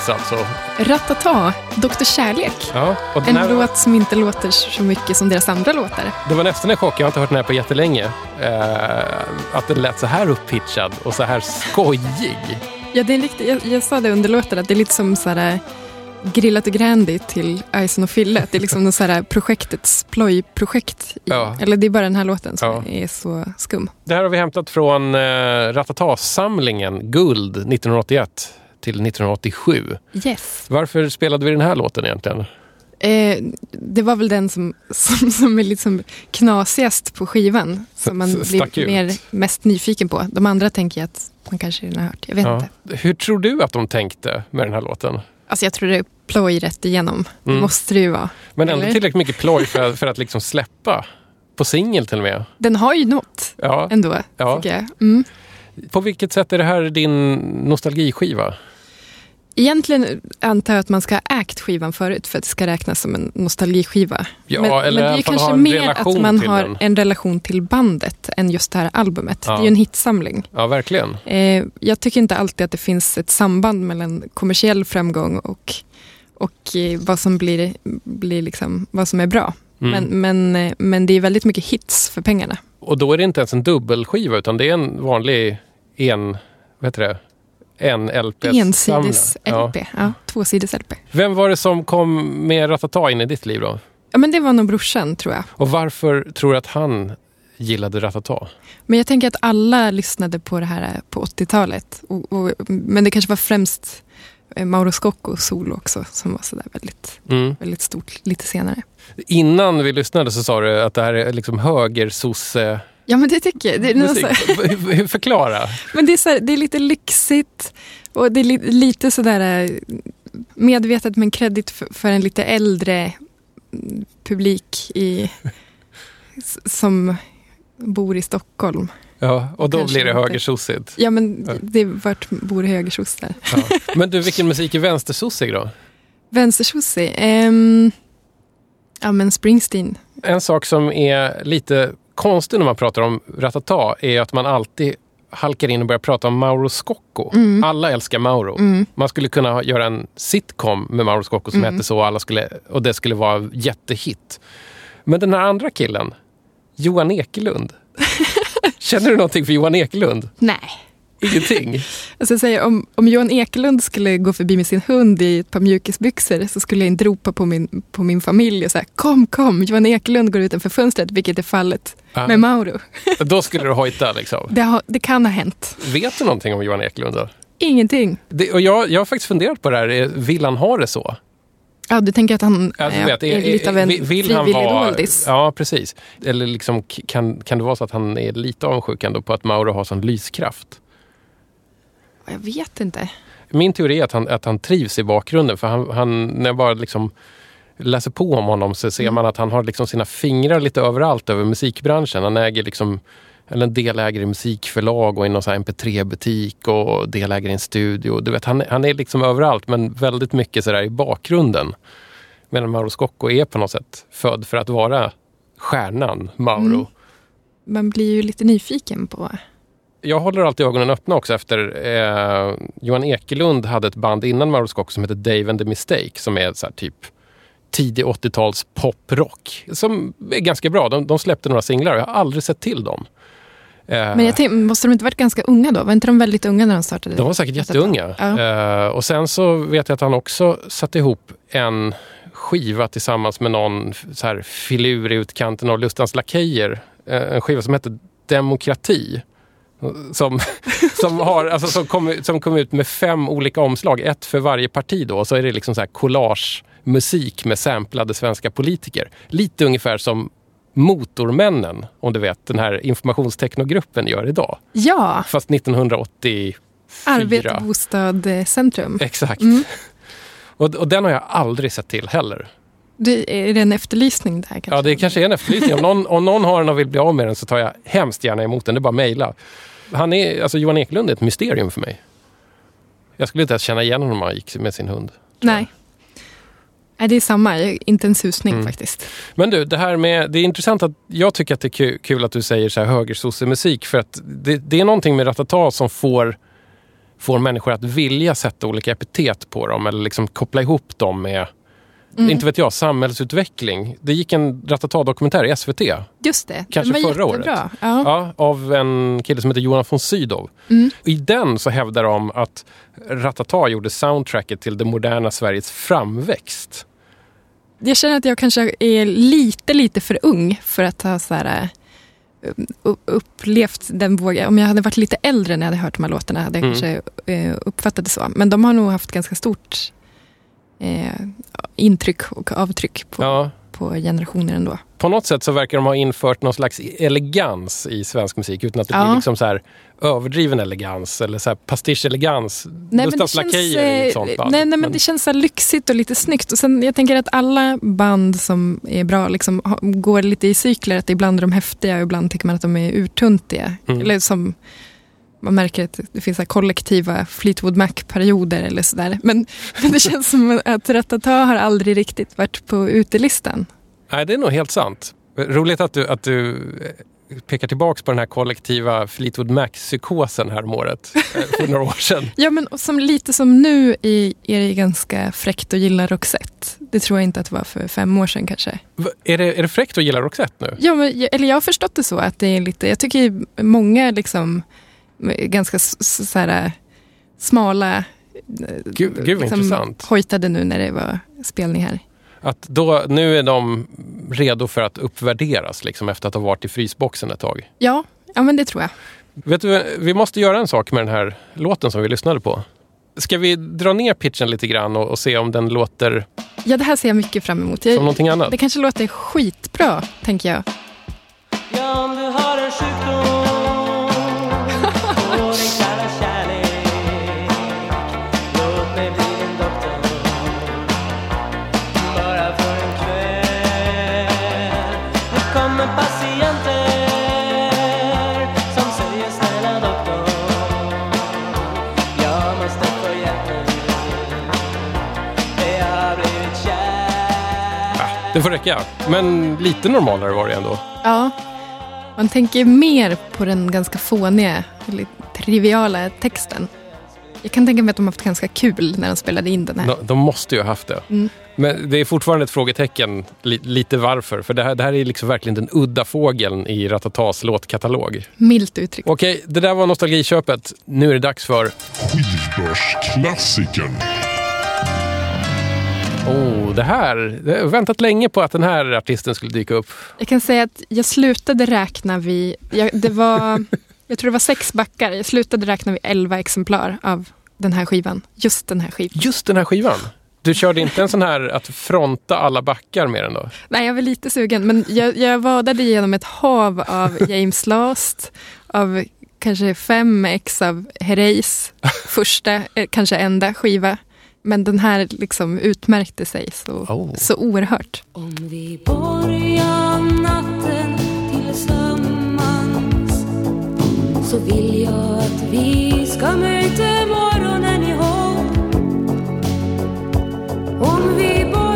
Speaker 1: smurfhits alltså.
Speaker 2: Ratata, Doktor Kärlek.
Speaker 1: Ja,
Speaker 2: En
Speaker 1: här,
Speaker 2: låt som inte låter så mycket som deras andra låtar.
Speaker 1: Det var nästan en chock, jag har inte hört den här på jättelänge. Eh, att den lät så här upppitchad och så här skojig.
Speaker 2: Ja, det är riktigt, jag, jag sa det under låten att det är lite som så här, eh, Grillat och Grandi till Ison och Fille. Det är liksom så här projektets plojprojekt.
Speaker 1: Ja.
Speaker 2: Eller det är bara den här låten som
Speaker 1: Ja.
Speaker 2: är så skum.
Speaker 1: Det här har vi hämtat från eh, Ratata-samlingen Guld 1981 till 1987.
Speaker 2: Yes.
Speaker 1: Varför spelade vi den här låten egentligen?
Speaker 2: Eh, det var väl den som, som, som är liksom knasigast på skivan. Som man
Speaker 1: stack
Speaker 2: blir
Speaker 1: ut.
Speaker 2: mer, mest nyfiken på. De andra tänker jag att man kanske redan har hört. Jag vet
Speaker 1: Ja.
Speaker 2: inte.
Speaker 1: Hur tror du att de tänkte med den här låten?
Speaker 2: Alltså jag tror det är ploj rätt igenom.
Speaker 1: Mm.
Speaker 2: Det måste det ju vara.
Speaker 1: Men ändå
Speaker 2: Eller?
Speaker 1: tillräckligt mycket ploj för, för att liksom släppa på singel till och med.
Speaker 2: Den har ju nått
Speaker 1: Ja.
Speaker 2: ändå,
Speaker 1: Ja.
Speaker 2: tycker jag. Mm.
Speaker 1: På vilket sätt är det här din nostalgiskiva?
Speaker 2: Egentligen antar jag att man ska ha ägt skivan förut för att det ska räknas som en nostalgiskiva.
Speaker 1: Ja,
Speaker 2: men,
Speaker 1: eller
Speaker 2: men det är kanske mer att man har
Speaker 1: den.
Speaker 2: en relation till bandet än just det här albumet.
Speaker 1: Ja.
Speaker 2: Det är ju en hitsamling.
Speaker 1: Ja, verkligen.
Speaker 2: Eh, jag tycker inte alltid att det finns ett samband mellan kommersiell framgång och, och eh, vad som blir, blir liksom, vad som är bra.
Speaker 1: Mm.
Speaker 2: Men, men, eh, men det är väldigt mycket hits för pengarna.
Speaker 1: Och då är det inte ens en dubbelskiva utan det är en vanlig en, vad heter det? En LP.
Speaker 2: Ensides-LP. Ja. tvåsides-LP.
Speaker 1: Vem var det som kom med Ratata in i ditt liv då?
Speaker 2: Ja, men det var nog brorsan tror jag.
Speaker 1: Och varför tror du att han gillade Ratata?
Speaker 2: Men jag tänker att alla lyssnade på det här på 80-talet. Och, och, men det kanske var främst eh, Mauro Scocco solo också som var sådär väldigt,
Speaker 1: Mm.
Speaker 2: väldigt stort lite senare.
Speaker 1: Innan vi lyssnade så sa du att det här är liksom högersosse
Speaker 2: Ja men det tycker jag. Det
Speaker 1: musik. Hur- Förklara.
Speaker 2: men det är, här, det är lite lyxigt och det är li, lite sådär eh, medvetet men kredit för, för en lite äldre publik i, som bor i Stockholm.
Speaker 1: Ja, och då
Speaker 2: Kanske
Speaker 1: blir det högersossigt.
Speaker 2: Ja men det är vart bor högersossar.
Speaker 1: Ja. Men du, vilken musik är vänstersossig då?
Speaker 2: Vänstersossi? ehm, ja men Springsteen.
Speaker 1: En sak som är lite konstig när man pratar om Ratata är att man alltid halkar in och börjar prata om Mauro Scocco.
Speaker 2: Mm.
Speaker 1: Alla älskar Mauro. Man skulle kunna göra en sitcom med Mauro Scocco som
Speaker 2: Mm.
Speaker 1: hette så och, alla skulle, och det skulle vara jättehit. Men den här andra killen, Johan Ekelund. Känner du någonting för Johan Ekelund?
Speaker 2: Nej.
Speaker 1: Ingenting?
Speaker 2: Alltså jag säger, om, om Johan Ekelund skulle gå förbi med sin hund i ett par mjukisbyxor så skulle jag inte ropa på min, på min familj och säga kom, kom, Johan Ekelund går utanför fönstret, vilket är fallet
Speaker 1: Ah.
Speaker 2: med Mauro.
Speaker 1: Då skulle du hojta liksom.
Speaker 2: Det, har, det kan ha hänt.
Speaker 1: Vet du någonting om Johan Ekelund då?
Speaker 2: Ingenting.
Speaker 1: Det, och jag, jag har faktiskt funderat på det här. Eh, Vill han ha det så?
Speaker 2: Ja, du tänker att han
Speaker 1: Ja,
Speaker 2: eh,
Speaker 1: vet,
Speaker 2: är lite av en
Speaker 1: vill- vill han vara-? Ja, precis. Eller liksom, kan, kan det vara så att han är lite avundsjuk ändå på att Mauro har sån lyskraft?
Speaker 2: Jag vet inte.
Speaker 1: Min teori är att han, att han trivs i bakgrunden. För han, han, när jag bara liksom läser på om honom så ser man att han har liksom sina fingrar lite överallt över musikbranschen. Han äger liksom eller en delägare i musikförlag och i någon så här MP3-butik och delägare i en studio. Du vet, han, han är liksom överallt men väldigt mycket sådär i bakgrunden. Medan Mauro Scocco är på något sätt född för att vara stjärnan Mauro.
Speaker 2: Mm. Man blir ju lite nyfiken på...
Speaker 1: Jag håller alltid ögonen öppna också efter eh, Johan Ekelund hade ett band innan Mauro Scocco som heter Dave and the Mistake som är så typ tidig 80-tals poprock. Som är ganska bra. De, de släppte några singlar och jag har aldrig sett till dem. Eh,
Speaker 2: Men jag tänkte, måste de inte varit ganska unga då? Var inte de väldigt unga när de startade?
Speaker 1: de var säkert jätteunga.
Speaker 2: Ja.
Speaker 1: Eh, och sen så vet jag att han också satte ihop en skiva tillsammans med någon så här filur i utkanten av Lustans Lakejer. Eh, en skiva som hette Demokrati. Som, som, har, alltså som, kom, som kom ut med fem olika omslag, ett för varje parti då. Och så är det liksom så här collage-musik med samplade svenska politiker. Lite ungefär som Motormännen, om du vet, den här informationsteknogruppen gör idag.
Speaker 2: Ja,
Speaker 1: Fast 1984.
Speaker 2: Arbete och bostadscentrum.
Speaker 1: Exakt.
Speaker 2: Mm.
Speaker 1: Och, och den har jag aldrig sett till heller.
Speaker 2: Det, är det en efterlysning där kanske?
Speaker 1: Ja, det kanske är en efterlysning. Om någon, om någon har den och vill bli av med den så tar jag hemskt gärna emot den. Det är bara att mejla. Han är, alltså Johan Ekelund är ett mysterium för mig. Jag skulle inte ens känna igen honom om han gick med sin hund.
Speaker 2: Nej. Nej, det är samma. Inte en susning
Speaker 1: Mm.
Speaker 2: faktiskt.
Speaker 1: Men du, det här med, det är intressant att jag tycker att det är ku- kul att du säger så här högersossemusik för att det, det är någonting med Ratata som får, får människor att vilja sätta olika epitet på dem eller liksom koppla ihop dem med,
Speaker 2: Mm.
Speaker 1: inte vet jag, samhällsutveckling. Det gick en Ratata-dokumentär i SVT
Speaker 2: Just det.
Speaker 1: Kanske förra året.
Speaker 2: jättebra. Ja.
Speaker 1: Ja, av en kille som heter Jonas von Sydow.
Speaker 2: Mm.
Speaker 1: I den så hävdar de att Ratata gjorde soundtracket till det moderna Sveriges framväxt.
Speaker 2: Jag känner att jag kanske är lite, lite för ung för att ha så här, eh, upplevt den vågen. Om jag hade varit lite äldre när jag hade hört de här låtarna hade jag
Speaker 1: Mm.
Speaker 2: kanske eh, uppfattat det så. Men de har nog haft ganska stort eh, intryck och avtryck på,
Speaker 1: Ja,
Speaker 2: på generationer ändå.
Speaker 1: På något sätt så verkar de ha infört någon slags elegans i svensk musik utan att det
Speaker 2: Ja.
Speaker 1: blir liksom så här överdriven elegans eller så här pastischelegans. Gustavs Lakejer är ett sånt
Speaker 2: eh,
Speaker 1: band.
Speaker 2: nej, nej, men
Speaker 1: Men-
Speaker 2: det känns så lyxigt och lite snyggt. Och sen, jag tänker att alla band som är bra liksom, går lite i cykler. Att ibland är de häftiga och ibland tycker man att de är urtuntiga.
Speaker 1: Mm.
Speaker 2: Eller som man märker att det finns så kollektiva Fleetwood Mac-perioder eller sådär. Men, men det känns som att Ratata har aldrig riktigt varit på utelistan.
Speaker 1: Nej, det är nog helt sant. Roligt att du, att du eh, pekar tillbaka på den här kollektiva Fleetwood Mac-psykosen här om året. eh, För några år sedan.
Speaker 2: Ja, men som, lite som nu är, är det ganska fräckt att gilla Roxette. Det tror jag inte att det var för fem år sedan kanske.
Speaker 1: Va- Är det, är det fräckt att gilla Roxette nu?
Speaker 2: Ja, men, eller jag har förstått det så att det är lite, jag tycker många liksom ganska så här, smala eh,
Speaker 1: Gud, gud vad intressant.
Speaker 2: hojtade nu när det var spelning här.
Speaker 1: Att då, nu är de redo för att uppvärderas liksom, efter att ha varit i frysboxen ett tag.
Speaker 2: Ja, ja men det tror jag.
Speaker 1: Vet du, vi måste göra en sak med den här låten som vi lyssnade på. Ska vi dra ner pitchen lite grann och, och se om den låter
Speaker 2: Ja, det här ser jag mycket fram emot.
Speaker 1: som
Speaker 2: Jag,
Speaker 1: någonting annat?
Speaker 2: det kanske låter skitbra, tänker jag.
Speaker 1: Det får räcka. Men lite normalare var det ändå.
Speaker 2: Ja, man tänker mer på den ganska fåniga, eller triviala texten. Jag kan tänka mig att de har haft ganska kul när de spelade in den här.
Speaker 1: De, de måste ju ha haft det.
Speaker 2: Mm.
Speaker 1: Men det är fortfarande ett frågetecken, li, lite varför. För det här, det här är liksom verkligen den udda fågeln i Ratatas låtkatalog.
Speaker 2: Milt uttryckt.
Speaker 1: Okej, det där var nostalgiköpet. Nu är det dags för...
Speaker 3: Skivbörsklassikern.
Speaker 1: Oh, det här... Jag har väntat länge på att den här artisten skulle dyka upp.
Speaker 2: Jag kan säga att jag slutade räkna vid, jag, det var, jag tror det var sex backar. Jag slutade räkna vid elva exemplar av den här skivan. Just den här skivan.
Speaker 1: Just den här skivan. Du körde inte en sån här att fronta alla backar med den då?
Speaker 2: Nej, jag var lite sugen, men jag, jag vadade igenom ett hav av James Last, av kanske fem ex av Herreys första, eh, kanske enda skiva. Men den här liksom utmärkte sig så,
Speaker 1: Oh.
Speaker 2: så oerhört.
Speaker 6: Om vi börjar natten tillsammans så vill jag att vi ska möta morgonen ihop. Om vi börjar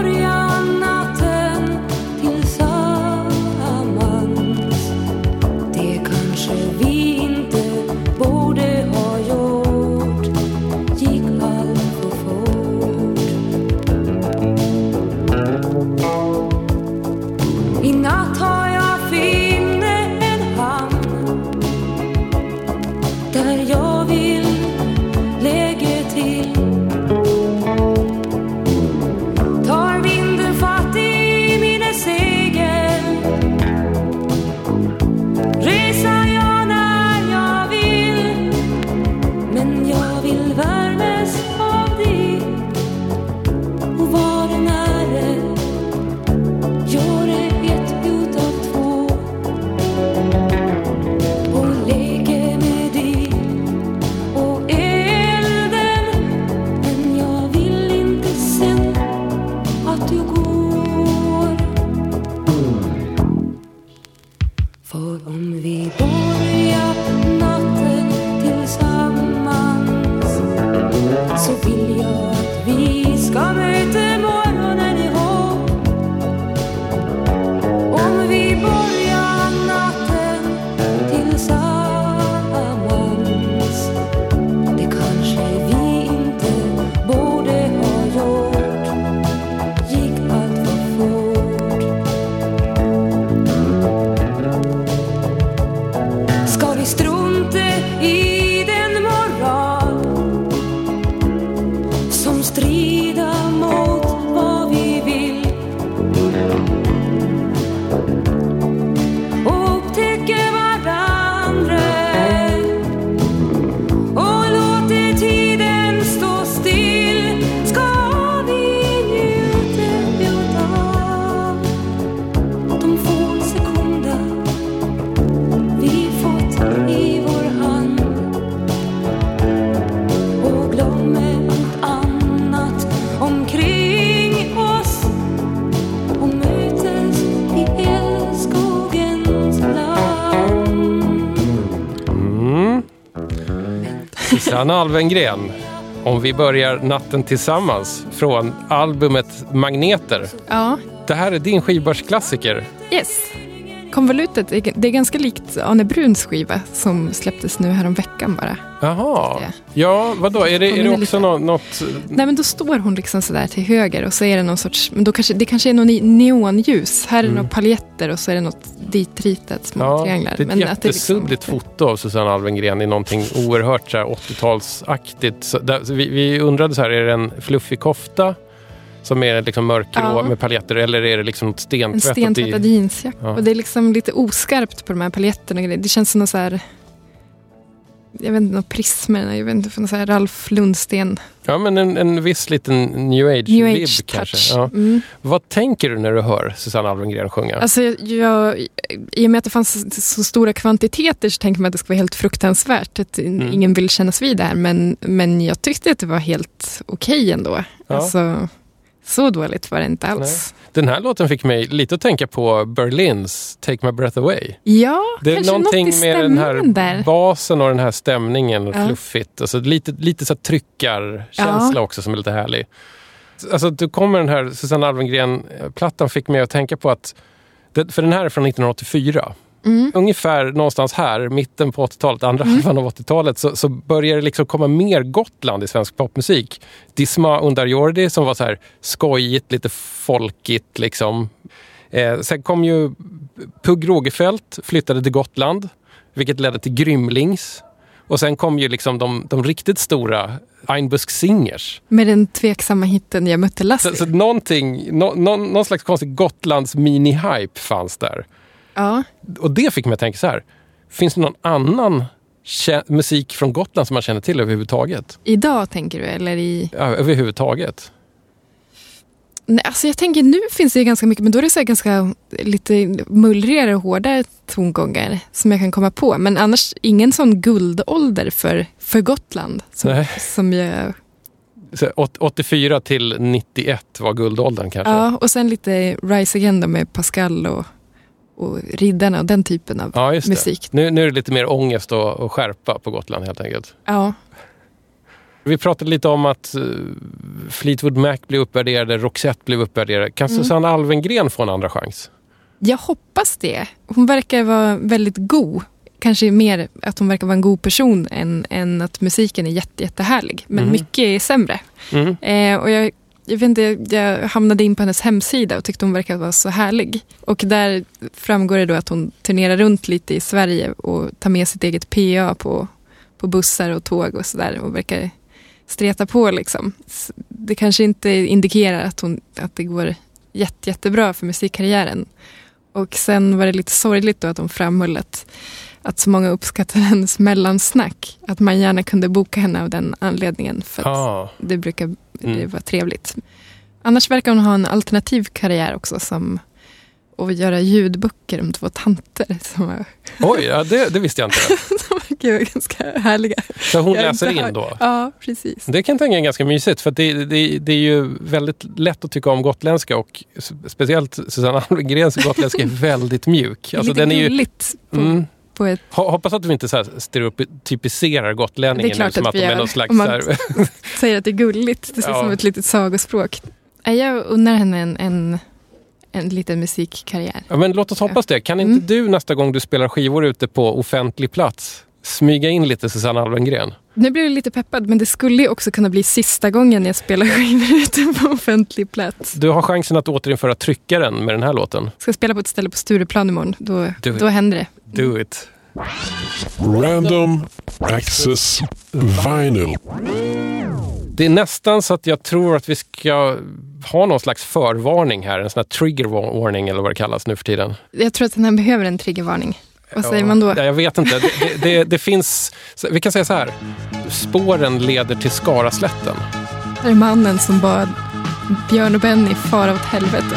Speaker 1: Susanne Alvengren, om vi börjar natten tillsammans från albumet Magneter.
Speaker 2: Ja,
Speaker 1: Det här är din skivbörsklassiker.
Speaker 2: yes. Konvolutet, det är ganska likt Arne Bruns skiva som släpptes nu här om veckan bara.
Speaker 1: Jaha.
Speaker 2: Ja.
Speaker 1: Vadå? Är det, är det också
Speaker 2: lite.
Speaker 1: nå- något...
Speaker 2: Nej men då står hon liksom sådär till höger och så är det någon sorts, men då kanske, det kanske är någon neonljus. Här är det några paljetter och så är det något ditritat små
Speaker 1: Mm. Ja,
Speaker 2: trianglar.
Speaker 1: det är ett
Speaker 2: Men det liksom-
Speaker 1: jättesuddigt foto av Susanne Alvengren i någonting oerhört så här 80-talsaktigt. Så där, så vi, vi undrade så här, är det en fluffig kofta som är liksom mörkgrå
Speaker 2: Ja.
Speaker 1: med paljetter eller är det liksom något
Speaker 2: En
Speaker 1: stentvättat
Speaker 2: stentvättad
Speaker 1: i...
Speaker 2: jeansjacka.
Speaker 1: Ja.
Speaker 2: Och det är liksom lite oskarpt på de här paljetterna. och grejer. Det känns som något så här... Jag vet inte, några prismer. Jag vet inte, någon så här Ralf Lundsten.
Speaker 1: Ja, men en, en viss liten new age
Speaker 2: New
Speaker 1: vibb
Speaker 2: age
Speaker 1: kanske. Ja.
Speaker 2: Mm.
Speaker 1: Vad tänker du när du hör Susanne Alvengren sjunga?
Speaker 2: Alltså, jag, I och med att det fanns så stora kvantiteter så tänker man att det ska vara helt fruktansvärt. Att
Speaker 1: Mm.
Speaker 2: ingen vill kännas vid det här. Men, men jag tyckte att det var helt okej ändå.
Speaker 1: Ja.
Speaker 2: Alltså, så dåligt var det inte alls.
Speaker 1: Den här låten fick mig lite att tänka på Berlins Take My Breath Away.
Speaker 2: Ja,
Speaker 1: Det är
Speaker 2: kanske
Speaker 1: någonting
Speaker 2: något i
Speaker 1: med den här
Speaker 2: där.
Speaker 1: basen och den här stämningen,
Speaker 2: Ja.
Speaker 1: fluffigt. Alltså lite, lite så tryckarkänsla
Speaker 2: Ja.
Speaker 1: också som är lite härlig. Alltså då kommer den här Susanne Alvengren-plattan fick mig att tänka på att, för den här är från 1984.
Speaker 2: Mm.
Speaker 1: Ungefär någonstans här, mitten på 80-talet, andra halvan av 80-talet, så, så börjar det liksom komma mer Gotland i svensk popmusik. Disma Undarjordi som var så här skojigt, lite folkigt liksom. Eh, sen kom ju Pugh Rogefeldt, flyttade till Gotland, vilket ledde till Grymlings. Och sen kom ju liksom de, de riktigt stora Einbusk Singers.
Speaker 2: Med den tveksamma hitten Jag mötte Lassie.
Speaker 1: Så, så någonting, nå, någon, någon slags konstig Gotlands mini-hype fanns där.
Speaker 2: Ja.
Speaker 1: Och det fick mig att tänka så här. Finns det någon annan musik från Gotland som man känner till överhuvudtaget?
Speaker 2: Idag tänker du, eller i...
Speaker 1: Ja, överhuvudtaget.
Speaker 2: Nej, alltså jag tänker nu finns det ju ganska mycket, men då är det så ganska lite mullrigare och hårdare tongångar som jag kan komma på. Men annars ingen sån guldålder för, för Gotland. Som,
Speaker 1: Nej.
Speaker 2: som jag,
Speaker 1: Så, åt- 84 till 91 var guldåldern kanske.
Speaker 2: ja, och sen lite Rise Again med Pascal och, och Riddarna och den typen av
Speaker 1: Ja,
Speaker 2: musik.
Speaker 1: Nu, nu är det lite mer ångest och, och skärpa på Gotland helt enkelt.
Speaker 2: Ja,
Speaker 1: Vi pratade lite om att uh, Fleetwood Mac blev uppvärderade, Roxette blev uppvärderade. Kan
Speaker 2: Mm.
Speaker 1: Susanne Alvengren få en andra chans?
Speaker 2: jag hoppas det. Hon verkar vara väldigt god. Kanske mer att hon verkar vara en god person än, än att musiken är jätte, jättehärlig. Men
Speaker 1: Mhm.
Speaker 2: mycket är sämre.
Speaker 1: Mm.
Speaker 2: Eh, och jag, jag, vet inte, jag hamnade in på hennes hemsida och tyckte hon verkade vara så härlig. Och där framgår det då att hon turnerar runt lite i Sverige och tar med sitt eget PA på, på bussar och tåg och sådär och verkar streta på liksom. Det kanske inte indikerar att, hon, att det går jätte, jättebra för musikkarriären. Och sen var det lite sorgligt då att hon framhöll att, att så många uppskattar hennes mellansnack. Att man gärna kunde boka henne av den anledningen. För att
Speaker 1: Ah.
Speaker 2: det brukar
Speaker 1: Mm.
Speaker 2: vara trevligt. Annars verkar hon ha en alternativ karriär också som att göra ljudböcker om två tanter som, var,
Speaker 1: Oj, ja, det, det visste jag inte.
Speaker 2: verkar vara ganska härliga.
Speaker 1: Så hon
Speaker 2: Jag
Speaker 1: läser in då?
Speaker 2: Ja, precis.
Speaker 1: Det kan jag tänka är ganska mysigt för det, det, det är ju väldigt lätt att tycka om gotländska och speciellt Susanne Alvengrens gotländska är väldigt mjuk. Alltså
Speaker 2: Lite
Speaker 1: den är ju,
Speaker 2: gulligt på,
Speaker 1: mm,
Speaker 2: på ett...
Speaker 1: ho- hoppas att vi inte så här stereotypiserar gotlänningen nu, som
Speaker 2: att
Speaker 1: att
Speaker 2: vi
Speaker 1: de är
Speaker 2: gör.
Speaker 1: någon slags...
Speaker 2: Om man-
Speaker 1: här,
Speaker 2: Säger att det är gulligt. Det ser
Speaker 1: Ja.
Speaker 2: som ett litet sagospråk. Jag unnar henne en, en, en liten musikkarriär.
Speaker 1: ja, men låt oss hoppas det. Kan inte
Speaker 2: Mm.
Speaker 1: du nästa gång du spelar skivor ute på offentlig plats smyga in lite Susanne Alvengren?
Speaker 2: Nu blir jag lite peppad, men det skulle också kunna bli sista gången jag spelar skivor ute på offentlig plats.
Speaker 1: Du har chansen att återinföra tryckaren med den här låten.
Speaker 2: Ska spela på ett ställe på Stureplan imorgon. Då,
Speaker 1: it.
Speaker 2: då händer det.
Speaker 1: Do it.
Speaker 3: Random Access Vinyl.
Speaker 1: Det är nästan så att jag tror att vi ska ha någon slags förvarning här. En sån här trigger warning eller vad det kallas nu för tiden.
Speaker 2: Jag tror att den här behöver en triggervarning. Vad säger man då?
Speaker 1: Ja, jag vet inte. Det, det, det, det finns... Vi kan säga så här. Spåren leder till Skaraslätten.
Speaker 2: Det är mannen som bad Björn och Benny fara åt helvete.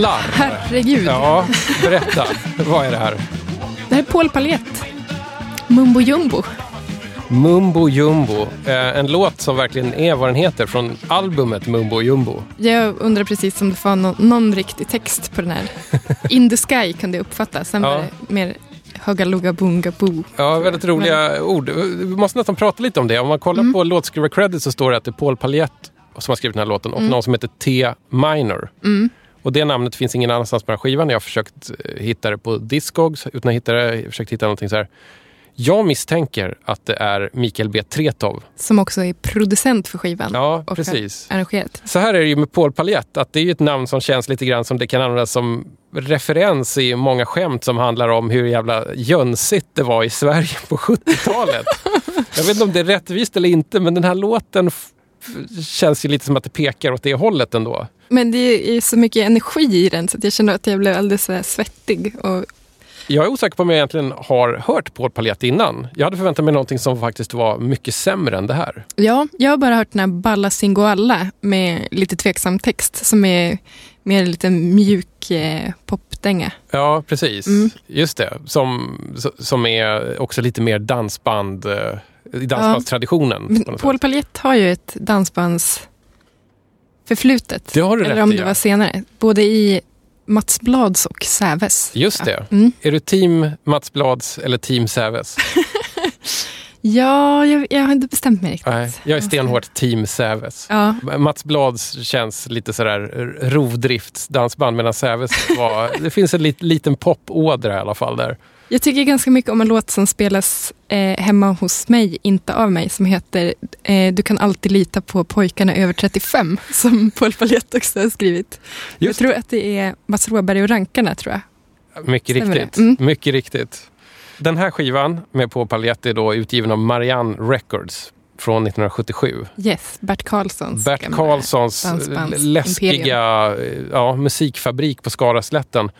Speaker 1: Jävlar!
Speaker 2: Herregud.
Speaker 1: Ja, berätta. Vad är det här?
Speaker 2: Det här är Paul Palett. Mumbo Jumbo.
Speaker 1: Mumbo Jumbo. Eh, en låt som verkligen är vad den heter från albumet Mumbo Jumbo.
Speaker 2: Jag undrar precis om det var någon, någon riktig text på den här. In the sky kunde jag uppfatta. Sen
Speaker 1: Ja.
Speaker 2: var det mer Hugga Lugga Bunga Boo.
Speaker 1: Ja, väldigt roliga ord. Vi måste nästan prata lite om det. Om man kollar på låtskrivar-credit så står det att det är Paul Paljett som har skrivit den här låten och någon som heter T. Minor. Och det namnet finns ingen annanstans på den här skivan. Jag har försökt eh, hitta det på Discogs utan att hitta det. Jag har försökt hitta någonting så här. Jag misstänker att det är Mikael B. Tretow.
Speaker 2: Som också är producent för skivan.
Speaker 1: Ja,
Speaker 2: och
Speaker 1: precis.
Speaker 2: arrangerat.
Speaker 1: Så här är det ju med Paul Paljett, att det är ju ett namn som känns lite grann som det kan användas som referens i många skämt som handlar om hur jävla jönsigt det var i Sverige på 70-talet. Jag vet inte om det är rättvist eller inte, men den här låten känns ju lite som att det pekar åt det hållet ändå.
Speaker 2: Men det är så mycket energi i den så att jag känner att jag blev alldeles här svettig. Och
Speaker 1: Jag är osäker på om jag egentligen har hört Paul Paljett innan. Jag hade förväntat mig någonting som faktiskt var mycket sämre än det här.
Speaker 2: ja, jag har bara hört den här Balla Singoalla med lite tveksam text som är mer en liten mjuk eh, popdänga.
Speaker 1: Ja, precis.
Speaker 2: Mm.
Speaker 1: Just det. Som, som är också lite mer dansband, eh, i dansbandstraditionen. Något
Speaker 2: Paul. Paljett har ju ett dansbands förflutet.
Speaker 1: Det har du
Speaker 2: Eller
Speaker 1: rätt
Speaker 2: om
Speaker 1: i,
Speaker 2: det
Speaker 1: ja.
Speaker 2: var senare. Både i Mats Blads och Säves.
Speaker 1: Just det.
Speaker 2: Mm.
Speaker 1: Är du team Mats Blads eller team Säves?
Speaker 2: Ja, jag, jag har inte bestämt mig riktigt.
Speaker 1: Nej, jag är stenhårt team Säves.
Speaker 2: Ja,
Speaker 1: Mats Blads känns lite sådär rovdriftsdansband medan Säves var... det finns en lit, liten popådra i alla fall där.
Speaker 2: Jag tycker ganska mycket om en låt som spelas eh, hemma hos mig, inte av mig, som heter eh, Du kan alltid lita på pojkarna över 35, som Paul Paljett också har skrivit. jag
Speaker 1: Just
Speaker 2: tror att det är Mats Råberg och Rankarna, tror jag.
Speaker 1: Mycket
Speaker 2: Stämmer
Speaker 1: riktigt.
Speaker 2: Mm.
Speaker 1: Mycket riktigt. Den här skivan med Paul Paljett är då utgiven av Marianne Records från 1977.
Speaker 2: Yes, Bert Karlssons
Speaker 1: Bert Karlssons läskiga eh, ja, musikfabrik på Skaraslätten.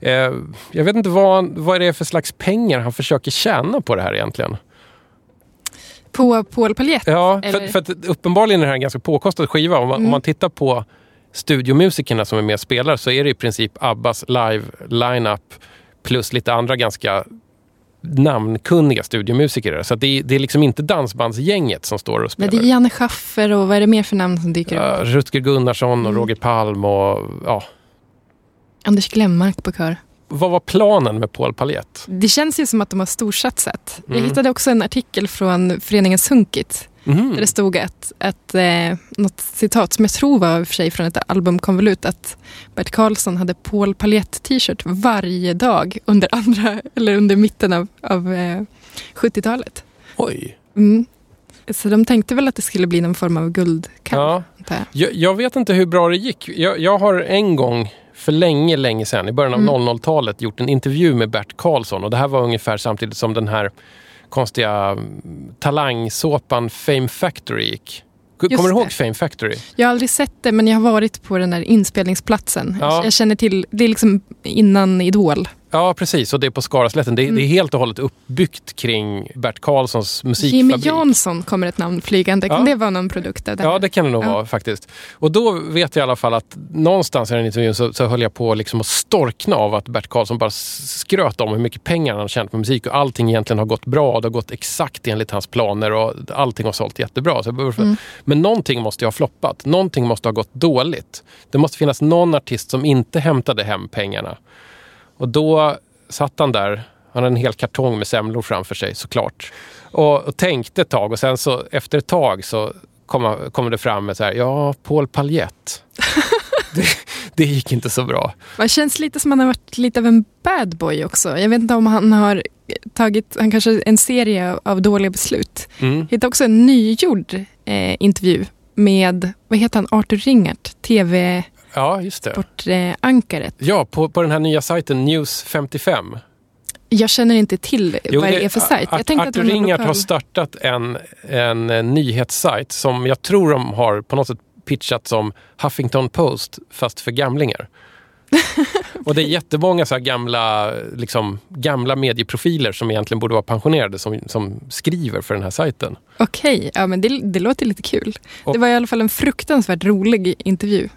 Speaker 1: Eh, jag vet inte vad, vad det är för slags pengar han försöker tjäna på det här egentligen.
Speaker 2: På Paul Paljett?
Speaker 1: Ja, för, för att uppenbarligen är det här en ganska påkostad skiva. Om man,
Speaker 2: Mm.
Speaker 1: om man tittar på studiomusikerna som är med och spelar så är det i princip Abbas live lineup plus lite andra ganska namnkunniga studiomusiker. Så det, är, det är liksom inte dansbandsgänget som står och
Speaker 2: Men
Speaker 1: spelar.
Speaker 2: det är Janne Schaffer och vad är det mer för namn som dyker upp?
Speaker 1: Rutger Gunnarsson och
Speaker 2: Mm.
Speaker 1: Roger Palm och ja.
Speaker 2: Anders Glenmark på kör.
Speaker 1: Vad var planen med Paul Paljett?
Speaker 2: Det känns ju som att de har storsatsat. Jag
Speaker 1: Mm.
Speaker 2: hittade också en artikel från föreningen Sunkit
Speaker 1: Mhm.
Speaker 2: där det stod att, att eh, något citat som jag tror var för sig från ett albumkonvolut att Bert Karlsson hade Paul Paljett t-shirt varje dag under andra eller under mitten av, av eh, 70-talet.
Speaker 1: Oj.
Speaker 2: Mm. Så de tänkte väl att det skulle bli någon form av guldkalv.
Speaker 1: Ja.
Speaker 2: jag.
Speaker 1: Jag, jag vet inte hur bra det gick. Jag, jag har en gång för länge, länge sedan, i början av
Speaker 2: Mm.
Speaker 1: 00-talet, gjort en intervju med Bert Karlsson. Och det här var ungefär samtidigt som den här konstiga mm, talangsåpan Fame Factory gick.
Speaker 2: Just
Speaker 1: Kommer du ihåg
Speaker 2: det.
Speaker 1: Fame Factory?
Speaker 2: Jag har aldrig sett det men jag har varit på den där inspelningsplatsen.
Speaker 1: Ja.
Speaker 2: Jag känner till, det är liksom innan Idol.
Speaker 1: Ja, precis. Och det är på Skaraslätten. Det, det är helt och hållet uppbyggt kring Bert Karlssons
Speaker 2: Mm. Jimmy
Speaker 1: musikfabrik.
Speaker 2: Jansson kommer ett namn flygande. Kan
Speaker 1: Ja.
Speaker 2: det vara någon produkt det?
Speaker 1: Ja, det kan det nog
Speaker 2: Ja.
Speaker 1: vara faktiskt. Och då vet jag i alla fall att någonstans i den intervjun så, så höll jag på liksom att storkna av att Bert Karlsson bara skröt om hur mycket pengar han har tjänat på musik och allting egentligen har gått bra. Det har gått exakt enligt hans planer och allting har sålt jättebra. Så jag
Speaker 2: Mm.
Speaker 1: Men någonting måste ju ha floppat. Någonting måste ha gått dåligt. Det måste finnas någon artist som inte hämtade hem pengarna. Och då satt han där, han hade en hel kartong med semlor framför sig såklart. Och, och tänkte ett tag och sen så efter ett tag så kom, kom det fram med så här, ja, Paul Paljett. det, det gick inte så bra.
Speaker 2: Det känns lite som att han har varit lite av en bad boy också. Jag vet inte om han har tagit han kanske en serie av, dåliga beslut.
Speaker 1: Mm.
Speaker 2: Jag hittade också en nygjord eh, intervju med, vad heter han, Arthur Ringart,
Speaker 1: Ja, just det.
Speaker 2: tv-sportankaret.
Speaker 1: Ja, på, på den här nya sajten News 55.
Speaker 2: jag känner inte till vad det är för sajt. Jag tänkte att
Speaker 1: Arthur
Speaker 2: någon
Speaker 1: Ringart har startat en, en, eh, nyhetssajt som jag tror de har på något sätt pitchat som Huffington Post fast för gamlingar. och det är jättemånga så gamla, liksom, gamla medieprofiler som egentligen borde vara pensionerade som, som skriver för den här sajten.
Speaker 2: Okej, ja men det, det låter lite kul.
Speaker 1: Och-
Speaker 2: Det var i alla fall en fruktansvärt rolig intervju.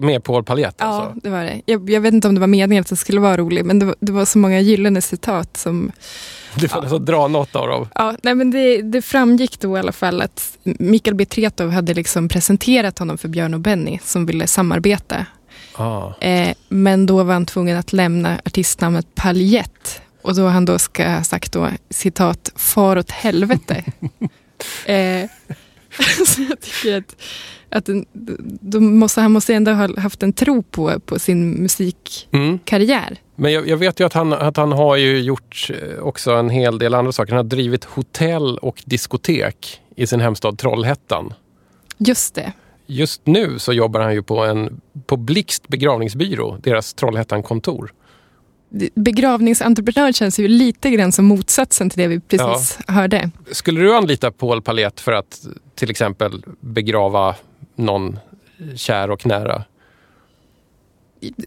Speaker 1: Med Paul Paljett.
Speaker 2: Ja,
Speaker 1: Alltså.
Speaker 2: det var det. Jag, jag vet inte om det var meningen att det skulle vara rolig, men det var, det var så många gyllene citat som...
Speaker 1: Du får alltså dra något av dem.
Speaker 2: Ja, nej, men det, det framgick då i alla fall att Mikael B. Tretow hade liksom presenterat honom för Björn och Benny som ville samarbeta.
Speaker 1: Ah.
Speaker 2: Eh, men då var han tvungen att lämna artistnamnet Paljett. Och då han då ska ha sagt då, citat, far åt helvete. eh, så jag tycker att, att då måste, han måste ändå ha haft en tro på, på sin musikkarriär.
Speaker 1: Mm. Men jag, jag vet ju att han, att han har ju gjort eh, också en hel del andra saker. Han har drivit hotell och diskotek i sin hemstad Trollhättan.
Speaker 2: Just det.
Speaker 1: Just nu så jobbar han ju på, en, på Blixt begravningsbyrå, deras Trollhättan-kontor.
Speaker 2: Begravningsentreprenör känns ju lite grann som motsatsen till det vi precis hörde.
Speaker 1: Skulle du anlita Paul Palett för att till exempel begrava någon kär och nära?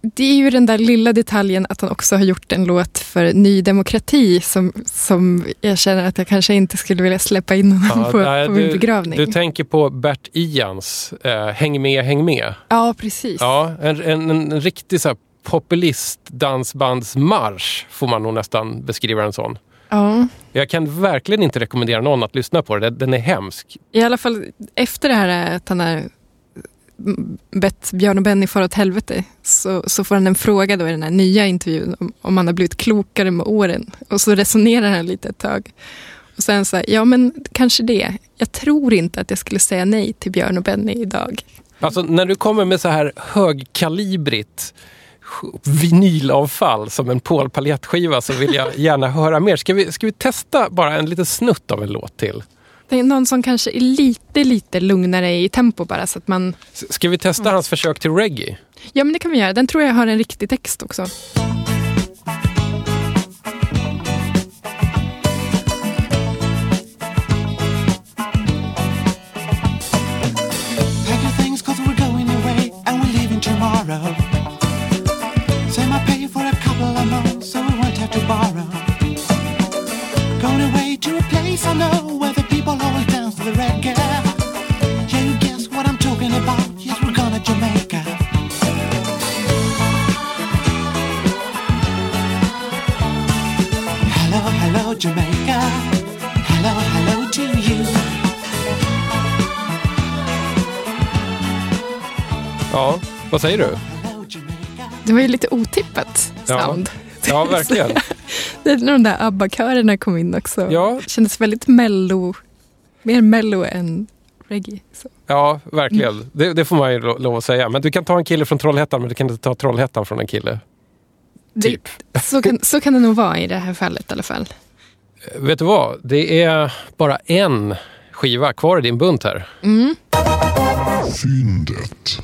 Speaker 2: Det är ju den där lilla detaljen att han också har gjort en låt för Ny Demokrati som, som jag känner att jag kanske inte skulle vilja släppa in honom
Speaker 1: Ja,
Speaker 2: på,
Speaker 1: nej,
Speaker 2: på min
Speaker 1: du,
Speaker 2: begravning.
Speaker 1: du tänker på Bert Ians eh, Häng med, häng med.
Speaker 2: ja, precis.
Speaker 1: Ja, en, en, en riktig så här, populist-dansbandsmarsch får man nog nästan beskriva en sån.
Speaker 2: Ja.
Speaker 1: Jag kan verkligen inte rekommendera någon att lyssna på det. Den är hemsk.
Speaker 2: I alla fall efter det här att han har bett Björn och Benny fara åt helvete så, så får han en fråga då i den här nya intervjun om, om han har blivit klokare med åren. Och så resonerar han lite ett tag. Och sen så här, ja men kanske det. Jag tror inte att jag skulle säga nej till Björn och Benny idag.
Speaker 1: Alltså när du kommer med så här högkalibrigt vinylavfall som en Paul Palett-skiva så vill jag gärna höra mer. Ska vi, ska vi testa bara en liten snutt av en låt till?
Speaker 2: Det är någon som kanske är lite, lite lugnare i tempo bara så att man...
Speaker 1: Ska vi testa hans försök till reggae?
Speaker 2: Ja men det kan vi göra. Den tror jag har en riktig text också.
Speaker 7: I know where the people always dance to the reggae. Yeah, you guess what I'm talking about. Yes, we're going to Jamaica. Hello, hello, Jamaica. Hello, hello to you.
Speaker 1: Ja, vad säger du?
Speaker 2: Det var ju lite otippat
Speaker 1: Ja.
Speaker 2: sound.
Speaker 1: Ja, verkligen.
Speaker 2: Det är när de där ABBA-körerna kom in också.
Speaker 1: Ja.
Speaker 2: Det kändes väldigt mello. Mer mello än reggae. Så.
Speaker 1: Ja, verkligen. Det, det får man ju lo- lov att säga. Men du kan ta en kille från Trollhättan, men du kan inte ta Trollhättan från en kille. Typ.
Speaker 2: Det, så, kan, så kan det nog vara i det här fallet i alla fall.
Speaker 1: Vet du vad? Det är bara en skiva kvar i din bunt här.
Speaker 3: Fyndet.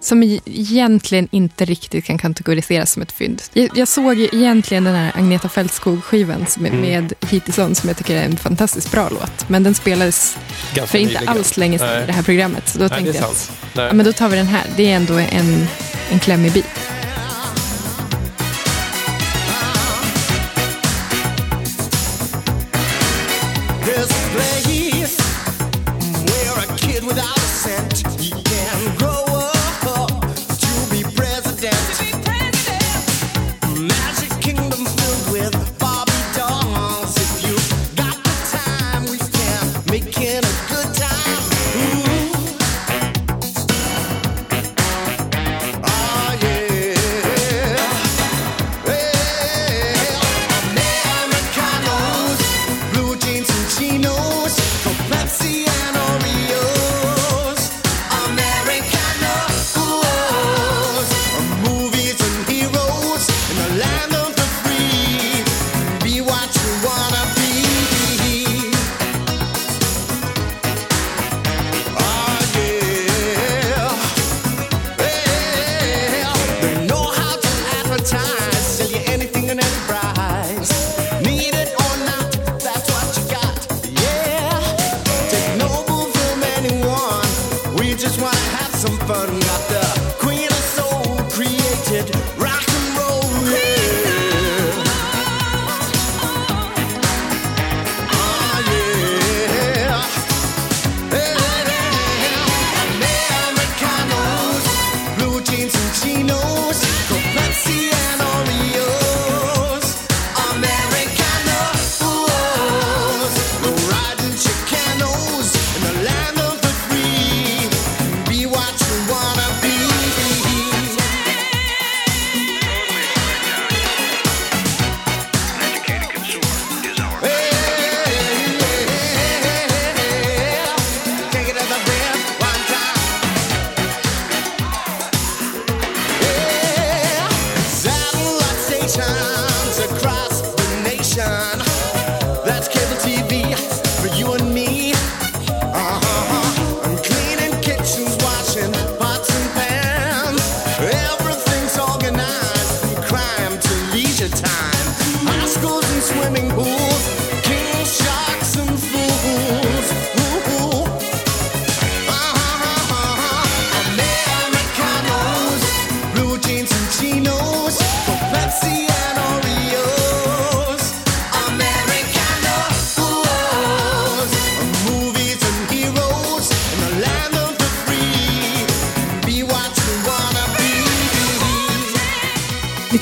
Speaker 2: Som egentligen inte riktigt kan kategoriseras som ett fynd. Jag, jag såg egentligen den här Agneta Fältskog-skivan är
Speaker 1: Mm.
Speaker 2: med som jag tycker är en fantastiskt bra låt. Men den spelades
Speaker 1: Ganska
Speaker 2: för inte
Speaker 1: nyligen.
Speaker 2: alls länge sedan
Speaker 1: Nej.
Speaker 2: i det här programmet. Så då
Speaker 1: Nej,
Speaker 2: tänkte jag att ja, men då tar vi den här. Det är ändå en, en klämmig bit.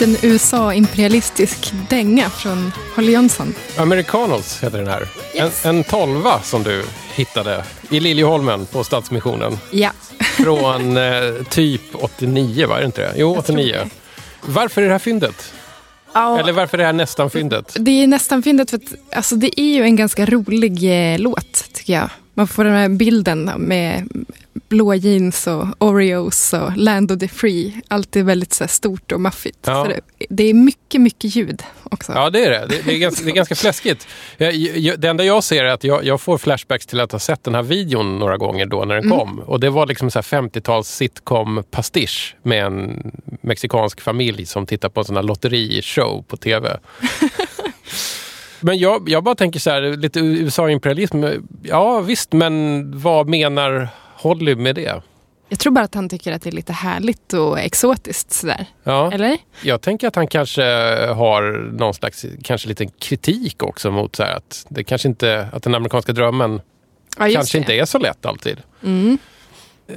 Speaker 2: Liten USA-imperialistisk dänga från Holly Johnson.
Speaker 1: Americanos heter den här.
Speaker 2: Yes.
Speaker 1: En, en tolva som du hittade i Liljeholmen på Stadsmissionen.
Speaker 2: Ja.
Speaker 1: Från eh, typ 89, var det inte det? Jo,
Speaker 2: Jag tror
Speaker 1: 89.
Speaker 2: det.
Speaker 1: Varför är det här fyndet?
Speaker 2: ja.
Speaker 1: Eller varför är det här nästan fyndet?
Speaker 2: Det är nästan fyndigt för att alltså, det är ju en ganska rolig eh, låt tycker jag. Man får den här bilden med blå jeans och Oreos och Land of the Free. Allt är väldigt så stort och maffigt.
Speaker 1: Ja.
Speaker 2: Det, det är mycket, mycket ljud också.
Speaker 1: Ja, det är det. Det, det, är, ganska, det är ganska fläskigt. Jag, jag, det enda jag ser är att jag, jag får flashbacks till att ha sett den här videon några gånger då när den
Speaker 2: Mm.
Speaker 1: kom. Och det var liksom så här 50-tals sitcom-pastisch med en mexikansk familj som tittar på en sån här lotterishow på tv. Men jag, jag bara tänker så här, lite USA-imperialism. Ja visst, men vad menar Holly med det?
Speaker 2: Jag tror bara att han tycker att det är lite härligt och exotiskt sådär.
Speaker 1: Ja.
Speaker 2: Eller?
Speaker 1: Jag tänker att han kanske har någon slags kanske lite kritik också mot så här att det kanske inte, att den amerikanska drömmen
Speaker 2: Ja,
Speaker 1: kanske
Speaker 2: det.
Speaker 1: inte är så lätt alltid.
Speaker 2: Mm.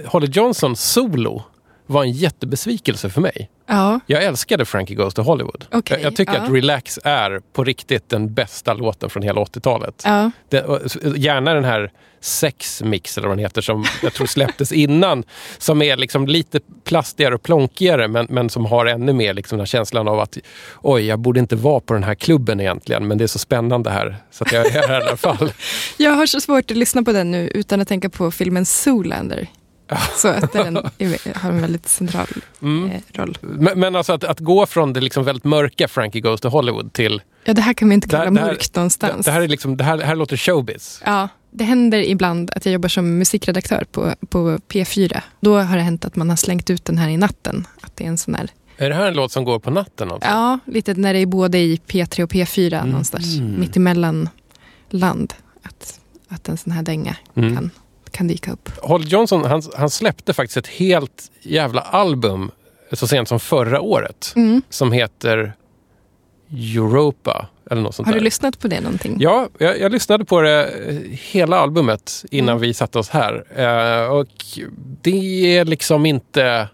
Speaker 1: Holly Johnson solo var en jättebesvikelse för mig.
Speaker 2: Ja,
Speaker 1: Jag älskade Frankie Goes to Hollywood.
Speaker 2: Okej,
Speaker 1: jag, jag tycker
Speaker 2: ja.
Speaker 1: att Relax är på riktigt den bästa låten från hela 80-talet.
Speaker 2: ja.
Speaker 1: Gärna den här Sex Mix eller vad den heter som jag tror släpptes innan. Som är liksom lite plastigare och plonkigare men, men som har ännu mer liksom den här känslan av att oj, jag borde inte vara på den här klubben egentligen men det är så spännande här så att jag är här i alla fall.
Speaker 2: Jag har så svårt att lyssna på den nu utan att tänka på filmen Zoolander. Så att den har en väldigt central
Speaker 1: Mm.
Speaker 2: eh, roll.
Speaker 1: Men, men alltså att, att gå från det liksom väldigt mörka Frankie Goes to Hollywood till
Speaker 2: Ja, det här kan man inte kalla
Speaker 1: det här-
Speaker 2: mörkt någonstans.
Speaker 1: det här, är liksom, det här, det här låter showbiz.
Speaker 2: Ja, det händer ibland att jag jobbar som musikredaktör på, på P4. Då har det hänt att man har slängt ut den här i natten. Att det är en sån här,
Speaker 1: Är det här en låt som går på natten? Alltså?
Speaker 2: ja, lite när det är både i P3 och P4
Speaker 1: Mm.
Speaker 2: någonstans. Mitt emellan land. Att, att en sån här dänga
Speaker 1: Mm.
Speaker 2: kan, kan dyka upp.
Speaker 1: Holly Johnson han, han släppte faktiskt ett helt jävla album så sent som förra året.
Speaker 2: Mm.
Speaker 1: Som heter Europa. Eller något sånt
Speaker 2: Har du
Speaker 1: där.
Speaker 2: lyssnat på det någonting?
Speaker 1: Ja, jag, jag lyssnade på det eh, hela albumet innan
Speaker 2: Mm.
Speaker 1: vi satte oss här. Eh, och det är liksom inte...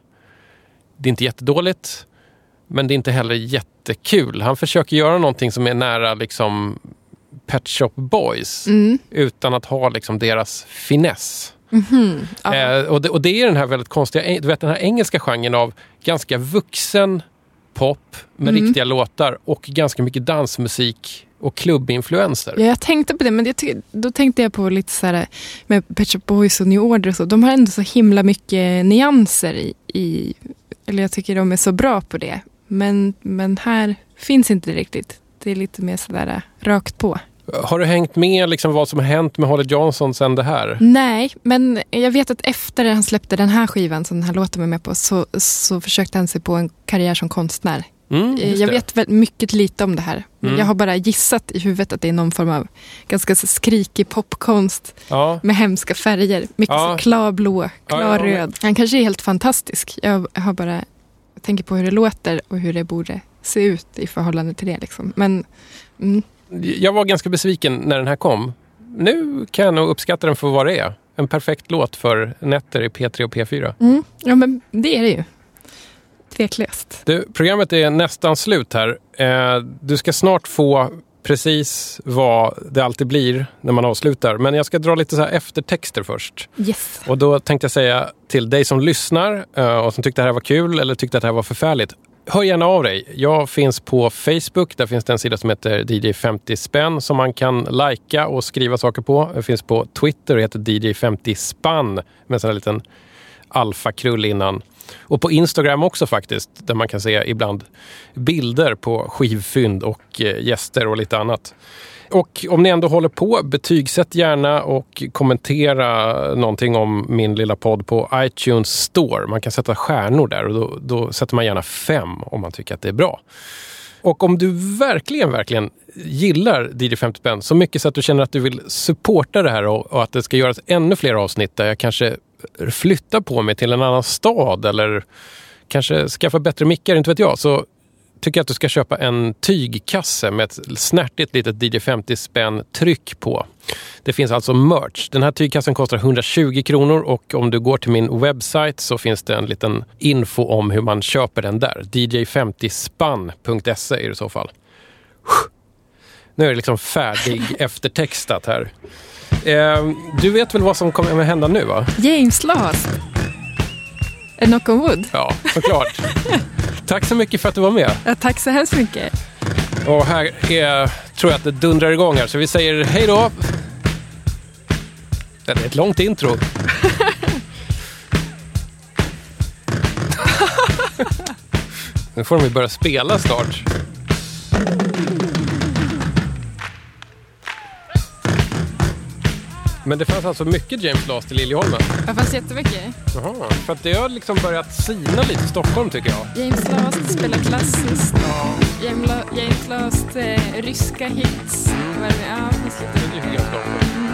Speaker 1: Det är inte jättedåligt. Men det är inte heller jättekul. Han försöker göra någonting som är nära liksom Pet Shop Boys.
Speaker 2: Mm.
Speaker 1: Utan att ha liksom deras finess.
Speaker 2: Mhm. Ja.
Speaker 1: Eh, och, det, och det är den här väldigt konstiga, du vet den här engelska genren av ganska vuxen pop med
Speaker 2: Mm.
Speaker 1: riktiga låtar och ganska mycket dansmusik och klubbinfluenser.
Speaker 2: Ja, jag tänkte på det, men det, då tänkte jag på lite så här med Pet Shop Boys och New Order och så. De har ändå så himla mycket nyanser i, i eller jag tycker de är så bra på det. Men, men här finns inte det riktigt. Det är lite mer sådär äh, rakt på.
Speaker 1: Har du hängt med liksom vad som har hänt med Holly Johnson sen det här?
Speaker 2: Nej, men jag vet att efter han släppte den här skivan som den här låten var med på så, så försökte han sig på en karriär som konstnär.
Speaker 1: Mm,
Speaker 2: Eh, jag vet väl mycket lite om det här.
Speaker 1: Mm.
Speaker 2: Jag har bara gissat i huvudet att det är någon form av ganska så skrikig popkonst
Speaker 1: Ja.
Speaker 2: med hemska färger. Mycket
Speaker 1: Ja.
Speaker 2: klarblå, klar
Speaker 1: Ja, ja.
Speaker 2: Han kanske är helt fantastisk. Jag har bara jag tänker på hur det låter och hur det borde se ut i förhållande till det. Liksom. Men mm,
Speaker 1: Jag var ganska besviken när den här kom. Nu kan jag nog uppskatta den för vad det är. En perfekt låt för nätter i P3 och P4.
Speaker 2: mm, ja, men det är det ju. Tveklöst.
Speaker 1: Du, programmet är nästan slut här. Eh, du ska snart få precis vad det alltid blir när man avslutar. Men jag ska dra lite så här eftertexter först.
Speaker 2: Yes.
Speaker 1: Och då tänkte jag säga till dig som lyssnar eh, och som tyckte det här var kul eller tyckte att det här var förfärligt. Hör gärna av dig. Jag finns på Facebook. Där finns det en sida som heter DJ50 spänn som man kan lajka och skriva saker på. Jag finns på Twitter och heter DJ50 spann med en sån här liten alfakrull innan. Och på Instagram också faktiskt, där man kan se ibland bilder på skivfynd och eh, gäster och lite annat. Och om ni ändå håller på, betygsätt gärna och kommentera någonting om min lilla podd på iTunes Store. Man kan sätta stjärnor där och då, då sätter man gärna fem om man tycker att det är bra. Och om du verkligen, verkligen gillar DJ 50 spänn så mycket så att du känner att du vill supporta det här och, och att det ska göras ännu fler avsnitt där jag kanske flyttar på mig till en annan stad eller kanske skaffa bättre mickar, inte vet jag. Så tycker att du ska köpa en tygkasse med ett snärtigt litet DJ 50 spänn tryck på. Det finns alltså merch. Den här tygkassen kostar 120 kronor och om du går till min webbsite så finns det en liten info om hur man köper den där. dj50spann.se är det i så fall. Nu är det liksom färdig eftertextat här. Eh, du vet väl vad som kommer att hända nu va?
Speaker 2: James Last. A knock on wood.
Speaker 1: Ja, såklart. Tack så mycket för att du var med.
Speaker 2: Ja, tack så hemskt mycket.
Speaker 1: Och här är, tror jag att det dundrar igång här, så vi säger hej då. Det är ett långt intro. nu får de ju börja spela snart. Men det fanns alltså mycket James Last i Liljeholmen?
Speaker 2: Det fanns jättemycket.
Speaker 1: Jaha, för att det har liksom börjat sina lite i Stockholm tycker jag.
Speaker 2: James Last spelar klassiskt. James La- James Last eh, ryska hits. Är det? Ja, det.
Speaker 1: Det tycker jag Stockholm.